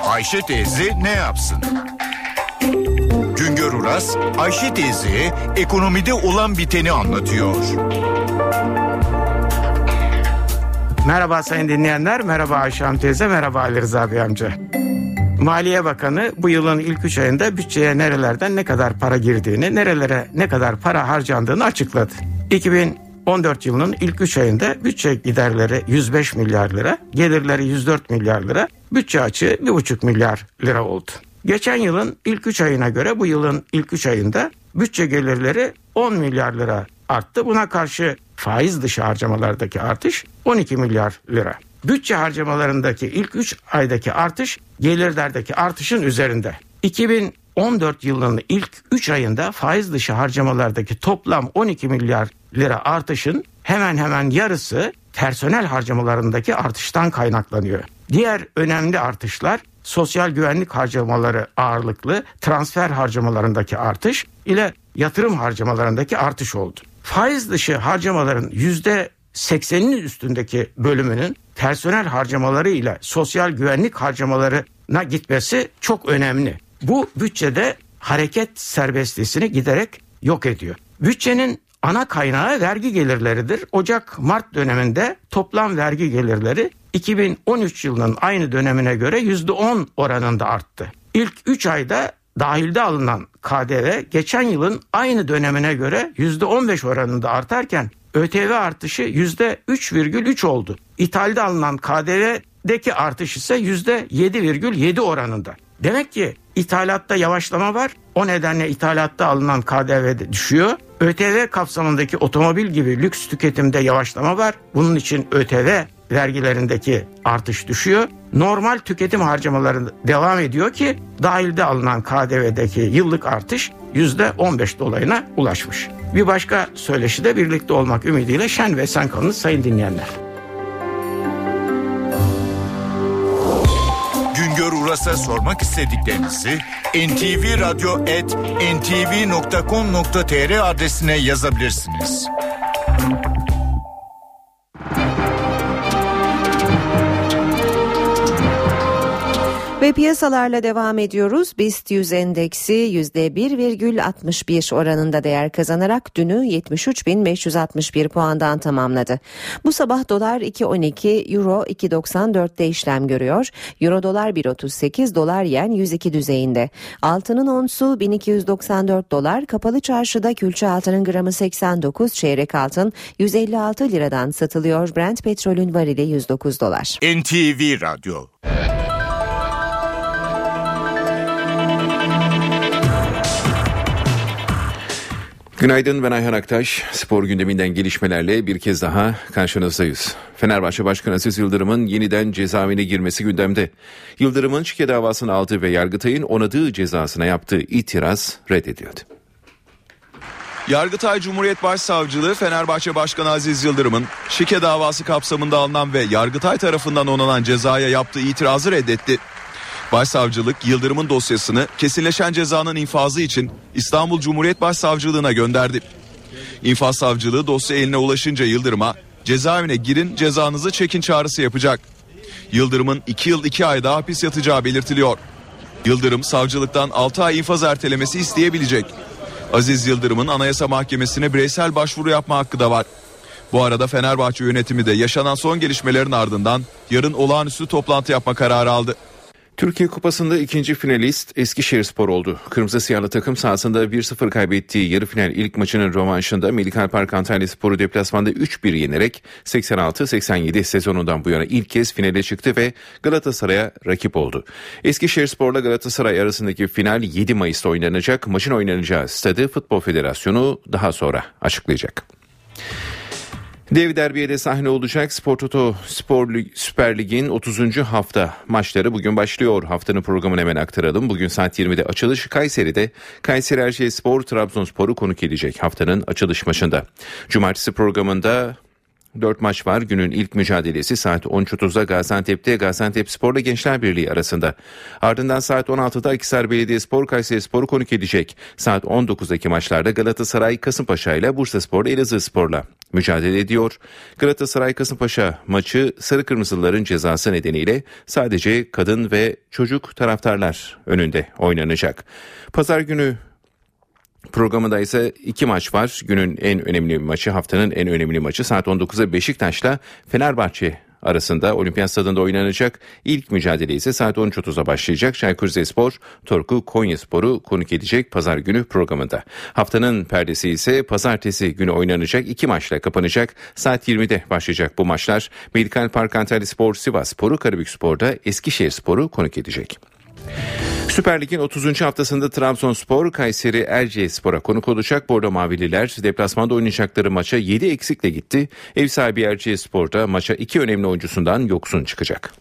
Ayşe teyze ne yapsın? Güngör Uras, Ayşe teyze ekonomide olan biteni anlatıyor.
Merhaba sayın dinleyenler, merhaba Ayşe Hanım teyze, merhaba Ali Rıza Bey amca. Maliye Bakanı bu yılın ilk üç ayında bütçeye nerelerden ne kadar para girdiğini, nerelere ne kadar para harcandığını açıkladı. 2014 yılının ilk 3 ayında bütçe giderleri 105 milyar lira, gelirleri 104 milyar lira, bütçe açığı 1,5 milyar lira oldu. Geçen yılın ilk 3 ayına göre bu yılın ilk 3 ayında bütçe gelirleri 10 milyar lira arttı. Buna karşı faiz dışı harcamalardaki artış 12 milyar lira. Bütçe harcamalarındaki ilk 3 aydaki artış gelirlerdeki artışın üzerinde. 2014 yılının ilk 3 ayında faiz dışı harcamalardaki toplam 12 milyar lira artışın hemen hemen yarısı personel harcamalarındaki artıştan kaynaklanıyor. Diğer önemli artışlar sosyal güvenlik harcamaları ağırlıklı transfer harcamalarındaki artış ile yatırım harcamalarındaki artış oldu. Faiz dışı harcamaların yüzde 80'inin üstündeki bölümünün personel harcamaları ile sosyal güvenlik harcamalarına gitmesi çok önemli. Bu bütçede hareket serbestliğini giderek yok ediyor. Bütçenin ana kaynağı vergi gelirleridir. Ocak-Mart döneminde toplam vergi gelirleri 2013 yılının aynı dönemine göre %10 oranında arttı. İlk 3 ayda dahilde alınan KDV geçen yılın aynı dönemine göre %15 oranında artarken ÖTV artışı %3,3 oldu. İthalde alınan KDV'deki artış ise %7,7 oranında. Demek ki ithalatta yavaşlama var. O nedenle ithalatta alınan KDV de düşüyor. ÖTV kapsamındaki otomobil gibi lüks tüketimde yavaşlama var. Bunun için ÖTV vergilerindeki artış düşüyor. Normal tüketim harcamaları devam ediyor ki dahilde alınan KDV'deki yıllık artış %15 dolayına ulaşmış. Bir başka söyleşi de birlikte olmak ümidiyle şen ve sen kalın sayın dinleyenler.
Güngör Uras'a sormak istediklerinizi ntvradio.ntv.com.tr adresine yazabilirsiniz.
Piyasalarla devam ediyoruz. BIST 100 endeksi %1,61 oranında değer kazanarak dünü 73.561 puandan tamamladı. Bu sabah dolar 2.12, euro 2.94'te işlem görüyor. Euro dolar 1.38, dolar yen 102 düzeyinde. Altının onsu 1294 dolar, kapalı çarşıda külçe altının gramı 89, çeyrek altın 156 liradan satılıyor. Brent petrolün varili 109 dolar.
NTV Radyo
Günaydın ben Ayhan Aktaş. Spor gündeminden gelişmelerle bir kez daha karşınızdayız. Fenerbahçe Başkanı Aziz Yıldırım'ın yeniden cezaevine girmesi gündemde. Yıldırım'ın şike davasını aldığı ve Yargıtay'ın onadığı cezasına yaptığı itiraz reddediyordu.
Yargıtay Cumhuriyet Başsavcılığı Fenerbahçe Başkanı Aziz Yıldırım'ın şike davası kapsamında alınan ve Yargıtay tarafından onanan cezaya yaptığı itirazı reddetti. Başsavcılık Yıldırım'ın dosyasını kesinleşen cezanın infazı için İstanbul Cumhuriyet Başsavcılığına gönderdi. İnfaz savcılığı dosya eline ulaşınca Yıldırım'a cezaevine girin cezanızı çekin çağrısı yapacak. Yıldırım'ın 2 yıl 2 ay daha hapis yatacağı belirtiliyor. Yıldırım savcılıktan 6 ay infaz ertelemesi isteyebilecek. Aziz Yıldırım'ın Anayasa Mahkemesi'ne bireysel başvuru yapma hakkı da var. Bu arada Fenerbahçe yönetimi de yaşanan son gelişmelerin ardından yarın olağanüstü toplantı yapma kararı aldı.
Türkiye Kupası'nda ikinci finalist Eskişehirspor oldu. Kırmızı siyahlı takım sahasında 1-0 kaybettiği yarı final ilk maçının rövanşında Melikal Park Antalya Sporu deplasmanda 3-1 yenerek 86-87 sezonundan bu yana ilk kez finale çıktı ve Galatasaray'a rakip oldu. Eskişehirspor'la Galatasaray arasındaki final 7 Mayıs'ta oynanacak. Maçın oynanacağı stadı Futbol Federasyonu daha sonra açıklayacak. Dev derbiye de sahne olacak Spor Toto Spor Lig, Süper Lig'in 30. hafta maçları bugün başlıyor. Haftanın programını hemen aktaralım. Bugün saat 20'de açılış Kayseri'de Kayseri Erşehir Spor Trabzonspor'u konuk edecek haftanın açılış maçında. Cumartesi programında Dört maç var. Günün ilk mücadelesi saat 13.30'da Gaziantep'te Gaziantep Spor'la Gençler Birliği arasında. Ardından saat 16'da Akhisar Belediyespor Kayseri Spor'u konuk edecek. Saat 19'daki maçlarda Galatasaray Kasımpaşa ile Bursa Spor Elazığ Spor'la mücadele ediyor. Galatasaray Kasımpaşa maçı Sarı Kırmızıların cezası nedeniyle sadece kadın ve çocuk taraftarlar önünde oynanacak. Pazar günü Programında ise iki maç var. Günün en önemli maçı, haftanın en önemli maçı saat 19'da Beşiktaş'la Fenerbahçe arasında Olimpiyat Stadında oynanacak. İlk mücadele ise saat 13.30'da başlayacak. Çaykur Rizespor, Torku Konyaspor'u konuk edecek pazar günü programında. Haftanın perdesi ise pazartesi günü oynanacak iki maçla kapanacak. Saat 20'de başlayacak bu maçlar. Medikal Park Antalya Spor, Sivas Sporu, Karabük Spor'da Eskişehir Sporu konuk edecek. Süper Lig'in 30. haftasında Trabzonspor Kayseri Erciyes Spor'a konuk olacak. Bordo Mavililer deplasmanda oynayacakları maça 7 eksikle gitti. Ev sahibi Erciyes Spor'da maça iki önemli oyuncusundan yoksun çıkacak.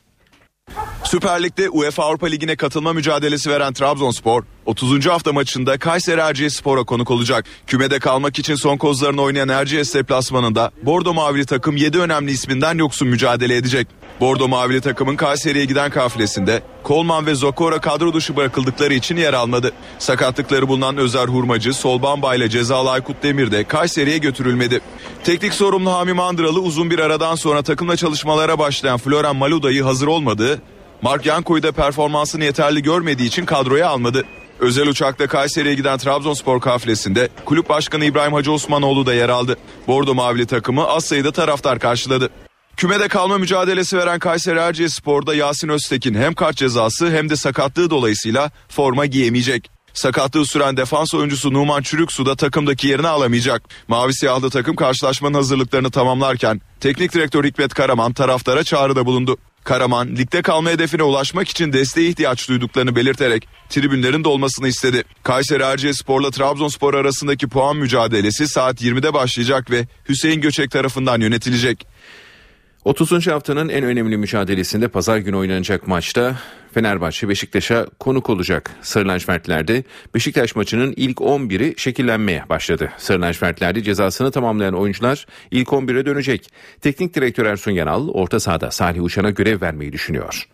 Süper Lig'de UEFA Avrupa Ligi'ne katılma mücadelesi veren Trabzonspor 30. hafta maçında Kayseri Erciyes Spor'a konuk olacak. Kümede kalmak için son kozlarını oynayan Erciyes deplasmanında Bordo Mavili takım 7 önemli isminden yoksun mücadele edecek. Bordo Mavili takımın Kayseri'ye giden kafilesinde Kolman ve Zokora kadro dışı bırakıldıkları için yer almadı. Sakatlıkları bulunan Özer Hurmacı, Solbamba ile cezalı Aykut Demir de Kayseri'ye götürülmedi. Teknik sorumlu Hami Mandıralı uzun bir aradan sonra takımla çalışmalara başlayan Floren Maluda'yı hazır olmadığı, Mark Yanko'yu da performansını yeterli görmediği için kadroya almadı. Özel uçakta Kayseri'ye giden Trabzonspor kafilesinde kulüp başkanı İbrahim Hacı Osmanoğlu da yer aldı. Bordo Mavili takımı az sayıda taraftar karşıladı. Kümede kalma mücadelesi veren Kayseri Erciyes Spor'da Yasin Öztekin hem kart cezası hem de sakatlığı dolayısıyla forma giyemeyecek. Sakatlığı süren defans oyuncusu Numan Çürüksu da takımdaki yerini alamayacak. Mavi siyahlı takım karşılaşmanın hazırlıklarını tamamlarken teknik direktör Hikmet Karaman taraftara çağrıda bulundu. Karaman ligde kalma hedefine ulaşmak için desteğe ihtiyaç duyduklarını belirterek tribünlerin dolmasını istedi. Kayseri Erciyesspor'la Trabzonspor arasındaki puan mücadelesi saat 20'de başlayacak ve Hüseyin Göçek tarafından yönetilecek.
30. haftanın en önemli mücadelesinde pazar günü oynanacak maçta Fenerbahçe Beşiktaş'a konuk olacak. Sarı lacivertlerde Beşiktaş maçının ilk 11'i şekillenmeye başladı. Sarı lacivertlerde cezasını tamamlayan oyuncular ilk 11'e dönecek. Teknik direktör Ersun Yanal orta sahada Salih Uçan'a görev vermeyi düşünüyor.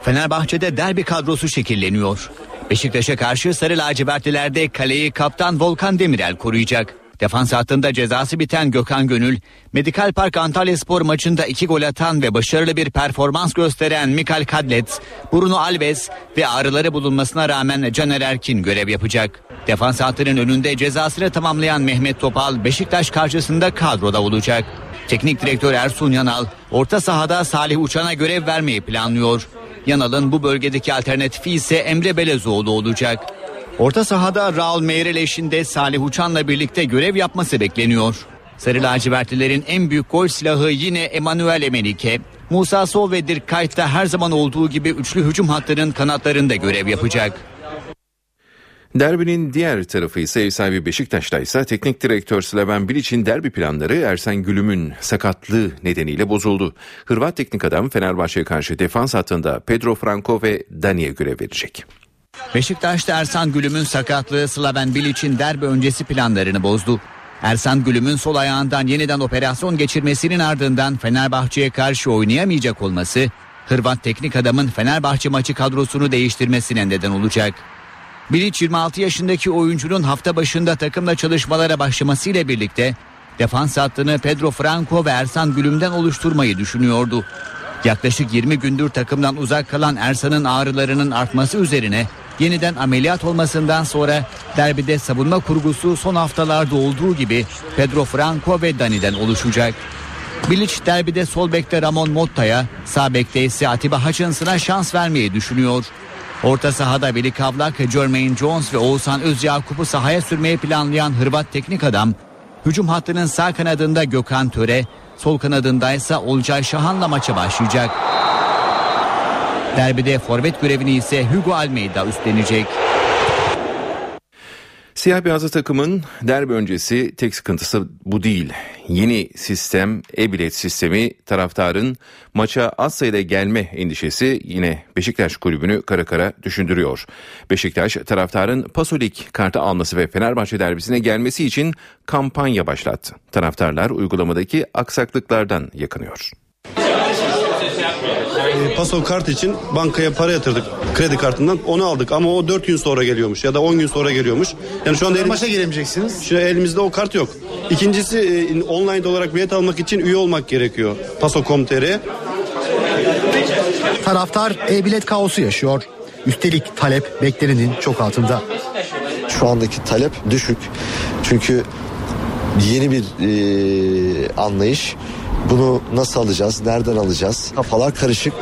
Fenerbahçe'de derbi kadrosu şekilleniyor. Beşiktaş'a karşı Sarı lacivertlilerde kaleyi kaptan Volkan Demirel koruyacak. Defans hattında cezası biten Gökhan Gönül, Medikal Park Antalya Spor maçında iki gol atan ve başarılı bir performans gösteren Mikal Kadlet, Bruno Alves ve ağrıları bulunmasına rağmen Caner Erkin görev yapacak. Defans hattının önünde cezasını tamamlayan Mehmet Topal Beşiktaş karşısında kadroda olacak. Teknik direktör Ersun Yanal orta sahada Salih Uçan'a görev vermeyi planlıyor. Yanal'ın bu bölgedeki alternatifi ise Emre Belezoğlu olacak. Orta sahada Raul Meireles de Salih Uçan'la birlikte görev yapması bekleniyor. Sarı lacivertlilerin en büyük gol silahı yine Emanuel Emenike. Musa Sol ve Dirk Kuyt da her zaman olduğu gibi üçlü hücum hattının kanatlarında görev yapacak.
Derbinin diğer tarafı ise ev sahibi Beşiktaş'ta ise teknik direktör Slaven Bilic'in derbi planları Ersen Gülüm'ün sakatlığı nedeniyle bozuldu. Hırvat teknik adam Fenerbahçe'ye karşı defans hattında Pedro Franco ve Dani'ye görev verecek.
Beşiktaş'ta Ersan Gülüm'ün sakatlığı Slaven Bilic'in derbi öncesi planlarını bozdu. Ersan Gülüm'ün sol ayağından yeniden operasyon geçirmesinin ardından Fenerbahçe'ye karşı oynayamayacak olması Hırvat teknik adamın Fenerbahçe maçı kadrosunu değiştirmesine neden olacak. Bilic 26 yaşındaki oyuncunun hafta başında takımla çalışmalara başlamasıyla birlikte defans hattını Pedro Franco ve Ersan Gülüm'den oluşturmayı düşünüyordu. Yaklaşık 20 gündür takımdan uzak kalan Ersan'ın ağrılarının artması üzerine yeniden ameliyat olmasından sonra derbide savunma kurgusu son haftalarda olduğu gibi Pedro Franco ve Dani'den oluşacak. Bilic derbide sol bekte Ramon Motta'ya, sağ bekte ise Atiba Hutchinson'a şans vermeyi düşünüyor. Orta sahada Veli Kavlak, Jermaine Jones ve Oğuzhan Özyakup'u sahaya sürmeyi planlayan Hırvat teknik adam, hücum hattının sağ kanadında Gökhan Töre, sol kanadında ise Olcay Şahan'la maça başlayacak. Derbide forvet görevini ise Hugo Almeida üstlenecek.
Siyah beyazlı takımın derbi öncesi tek sıkıntısı bu değil. Yeni sistem, e-bilet sistemi taraftarın maça az sayıda gelme endişesi yine Beşiktaş kulübünü kara kara düşündürüyor. Beşiktaş taraftarın Pasolik kartı alması ve Fenerbahçe derbisine gelmesi için kampanya başlattı. Taraftarlar uygulamadaki aksaklıklardan yakınıyor.
E, Paso kart için bankaya para yatırdık kredi kartından onu aldık ama o 4 gün sonra geliyormuş ya da 10 gün sonra geliyormuş. Yani şu anda elim,
Maça giremeyeceksiniz.
şu elimizde o kart yok. İkincisi e, online olarak bilet almak için üye olmak gerekiyor. Paso.com.tr
Taraftar e-bilet kaosu yaşıyor. Üstelik talep beklenenin çok altında.
Şu andaki talep düşük. Çünkü yeni bir e, anlayış. Bunu nasıl alacağız? Nereden alacağız? Kafalar karışık.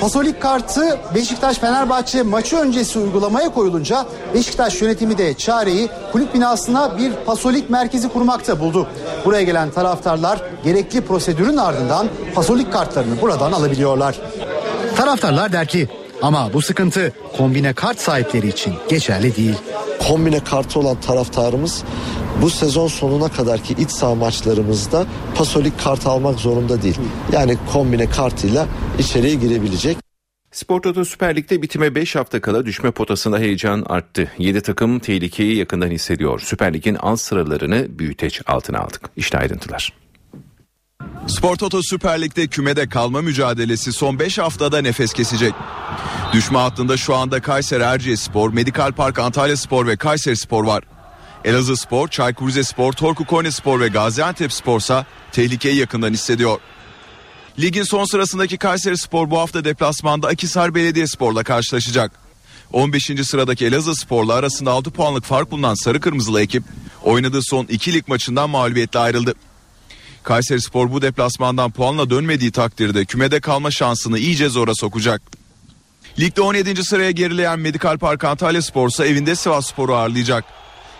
Pasolik kartı Beşiktaş Fenerbahçe maçı öncesi uygulamaya koyulunca Beşiktaş yönetimi de çareyi kulüp binasına bir pasolik merkezi kurmakta buldu. Buraya gelen taraftarlar gerekli prosedürün ardından pasolik kartlarını buradan alabiliyorlar. Taraftarlar der ki ama bu sıkıntı kombine kart sahipleri için geçerli değil.
Kombine kartı olan taraftarımız bu sezon sonuna kadarki iç saha maçlarımızda pasolik kart almak zorunda değil. Yani kombine kartıyla içeriye girebilecek.
Spor Toto Süper Lig'de bitime 5 hafta kala düşme potasında heyecan arttı. 7 takım tehlikeyi yakından hissediyor. Süper Lig'in alt sıralarını büyüteç altına aldık. İşte ayrıntılar.
Spor Toto Süper Lig'de kümede kalma mücadelesi son 5 haftada nefes kesecek. Düşme hattında şu anda Kayseri Erciyesspor, Medikal Park Antalya Spor ve Kayseri Spor var. Elazığ Spor, Çaykur Rizespor, Torku Konyaspor ve Gaziantep Spor'sa tehlikeyi yakından hissediyor. Ligin son sırasındaki Kayseri Spor bu hafta deplasmanda Akisar Belediyespor'la karşılaşacak. 15. sıradaki Elazığ Spor'la arasında 6 puanlık fark bulunan Sarı Kırmızılı ekip oynadığı son 2 lig maçından mağlubiyetle ayrıldı. Kayseri Spor bu deplasmandan puanla dönmediği takdirde kümede kalma şansını iyice zora sokacak. Ligde 17. sıraya gerileyen Medikal Park Antalya Spor ise evinde Sivas Spor'u ağırlayacak.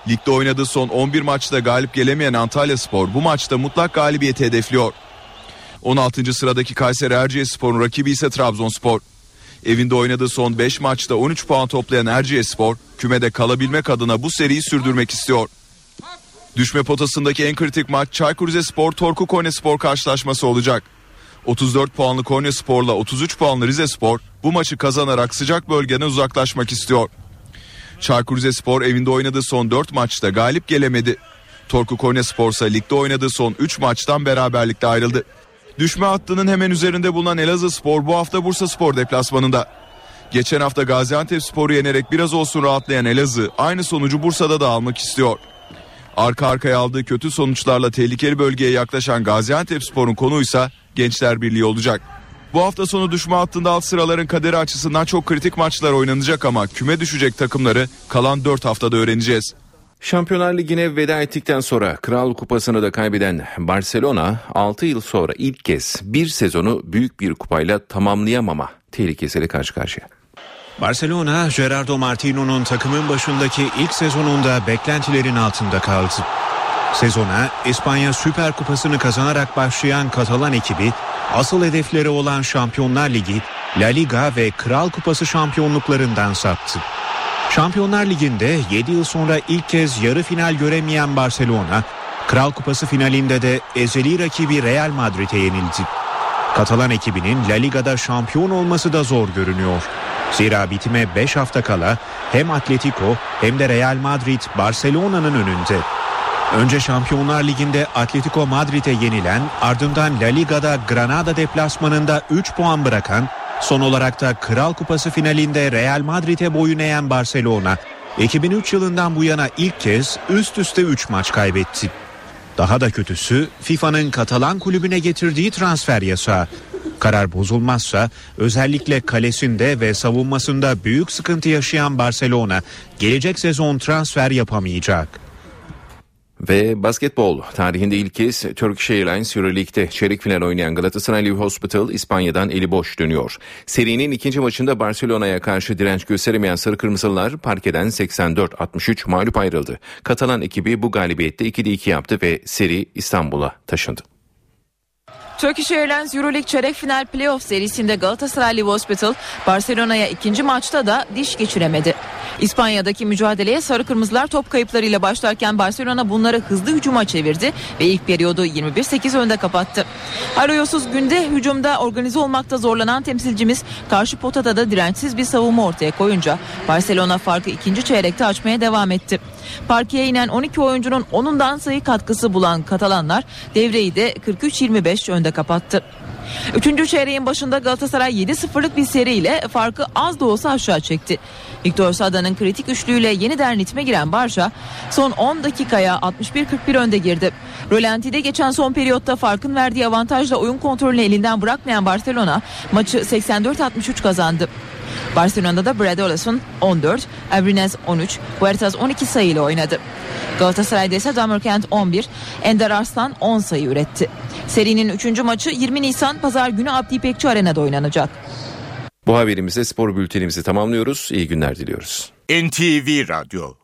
Ligde oynadığı son 11 maçta galip gelemeyen Antalya Spor bu maçta mutlak galibiyeti hedefliyor. 16. sıradaki Kayseri Erciyesspor'un rakibi ise Trabzonspor. Evinde oynadığı son 5 maçta 13 puan toplayan Erciyesspor kümede kalabilmek adına bu seriyi sürdürmek istiyor. Düşme potasındaki en kritik maç Çaykur Rizespor Torku Konyaspor karşılaşması olacak. 34 puanlı Konyaspor'la 33 puanlı Rizespor bu maçı kazanarak sıcak bölgeden uzaklaşmak istiyor. Çaykur Rizespor evinde oynadığı son 4 maçta galip gelemedi. Torku Konyaspor ise ligde oynadığı son 3 maçtan beraberlikte ayrıldı. Düşme hattının hemen üzerinde bulunan Elazığ Spor bu hafta Bursa Spor deplasmanında. Geçen hafta Gaziantep Spor'u yenerek biraz olsun rahatlayan Elazığ aynı sonucu Bursa'da da almak istiyor. Arka arkaya aldığı kötü sonuçlarla tehlikeli bölgeye yaklaşan Gaziantep Spor'un konuysa Gençler Birliği olacak. Bu hafta sonu düşme hattında alt sıraların kaderi açısından çok kritik maçlar oynanacak ama küme düşecek takımları kalan 4 haftada öğreneceğiz.
Şampiyonlar Ligi'ne veda ettikten sonra Kral Kupası'nı da kaybeden Barcelona 6 yıl sonra ilk kez bir sezonu büyük bir kupayla tamamlayamama tehlikesiyle karşı karşıya.
Barcelona, Gerardo Martino'nun takımın başındaki ilk sezonunda beklentilerin altında kaldı. Sezona İspanya Süper Kupası'nı kazanarak başlayan Katalan ekibi asıl hedefleri olan Şampiyonlar Ligi, La Liga ve Kral Kupası şampiyonluklarından saptı. Şampiyonlar Ligi'nde 7 yıl sonra ilk kez yarı final göremeyen Barcelona, Kral Kupası finalinde de ezeli rakibi Real Madrid'e yenildi. Katalan ekibinin La Liga'da şampiyon olması da zor görünüyor. Zira bitime 5 hafta kala hem Atletico hem de Real Madrid Barcelona'nın önünde. Önce Şampiyonlar Ligi'nde Atletico Madrid'e yenilen ardından La Liga'da Granada deplasmanında 3 puan bırakan son olarak da Kral Kupası finalinde Real Madrid'e boyun eğen Barcelona 2003 yılından bu yana ilk kez üst üste 3 maç kaybetti. Daha da kötüsü FIFA'nın Katalan kulübüne getirdiği transfer yasağı. Karar bozulmazsa özellikle kalesinde ve savunmasında büyük sıkıntı yaşayan Barcelona gelecek sezon transfer yapamayacak.
Ve basketbol tarihinde ilk kez Turkish Airlines Euroleague'de çeyrek final oynayan Galatasaray Hospital İspanya'dan eli boş dönüyor. Serinin ikinci maçında Barcelona'ya karşı direnç gösteremeyen Sarı Kırmızılar parkeden 84-63 mağlup ayrıldı. Katalan ekibi bu galibiyette 2'de 2 yaptı ve seri İstanbul'a taşındı.
Turkish Airlines Euroleague çeyrek final playoff serisinde Galatasaray Live Hospital Barcelona'ya ikinci maçta da diş geçiremedi. İspanya'daki mücadeleye sarı kırmızılar top kayıplarıyla başlarken Barcelona bunları hızlı hücuma çevirdi ve ilk periyodu 21-8 önde kapattı. Arayosuz günde hücumda organize olmakta zorlanan temsilcimiz karşı potada da dirençsiz bir savunma ortaya koyunca Barcelona farkı ikinci çeyrekte açmaya devam etti. Parkeye inen 12 oyuncunun 10'undan sayı katkısı bulan Katalanlar devreyi de 43-25 önde kapattı. Üçüncü çeyreğin başında Galatasaray 7-0'lık bir seriyle farkı az da olsa aşağı çekti. Victor Sada'nın kritik üçlüğüyle yeniden ritme giren Barça son 10 dakikaya 61-41 önde girdi. Rölantide geçen son periyotta farkın verdiği avantajla oyun kontrolünü elinden bırakmayan Barcelona maçı 84-63 kazandı. Barcelona'da Brad Olson 14, Abrines 13, Huertas 12 sayıyla oynadı. Galatasaray'da ise Damerkent 11, Ender Arslan 10 sayı üretti. Serinin 3. maçı 20 Nisan Pazar günü Abdi İpekçi Arena'da oynanacak.
Bu haberimizle spor bültenimizi tamamlıyoruz. İyi günler diliyoruz.
NTV Radyo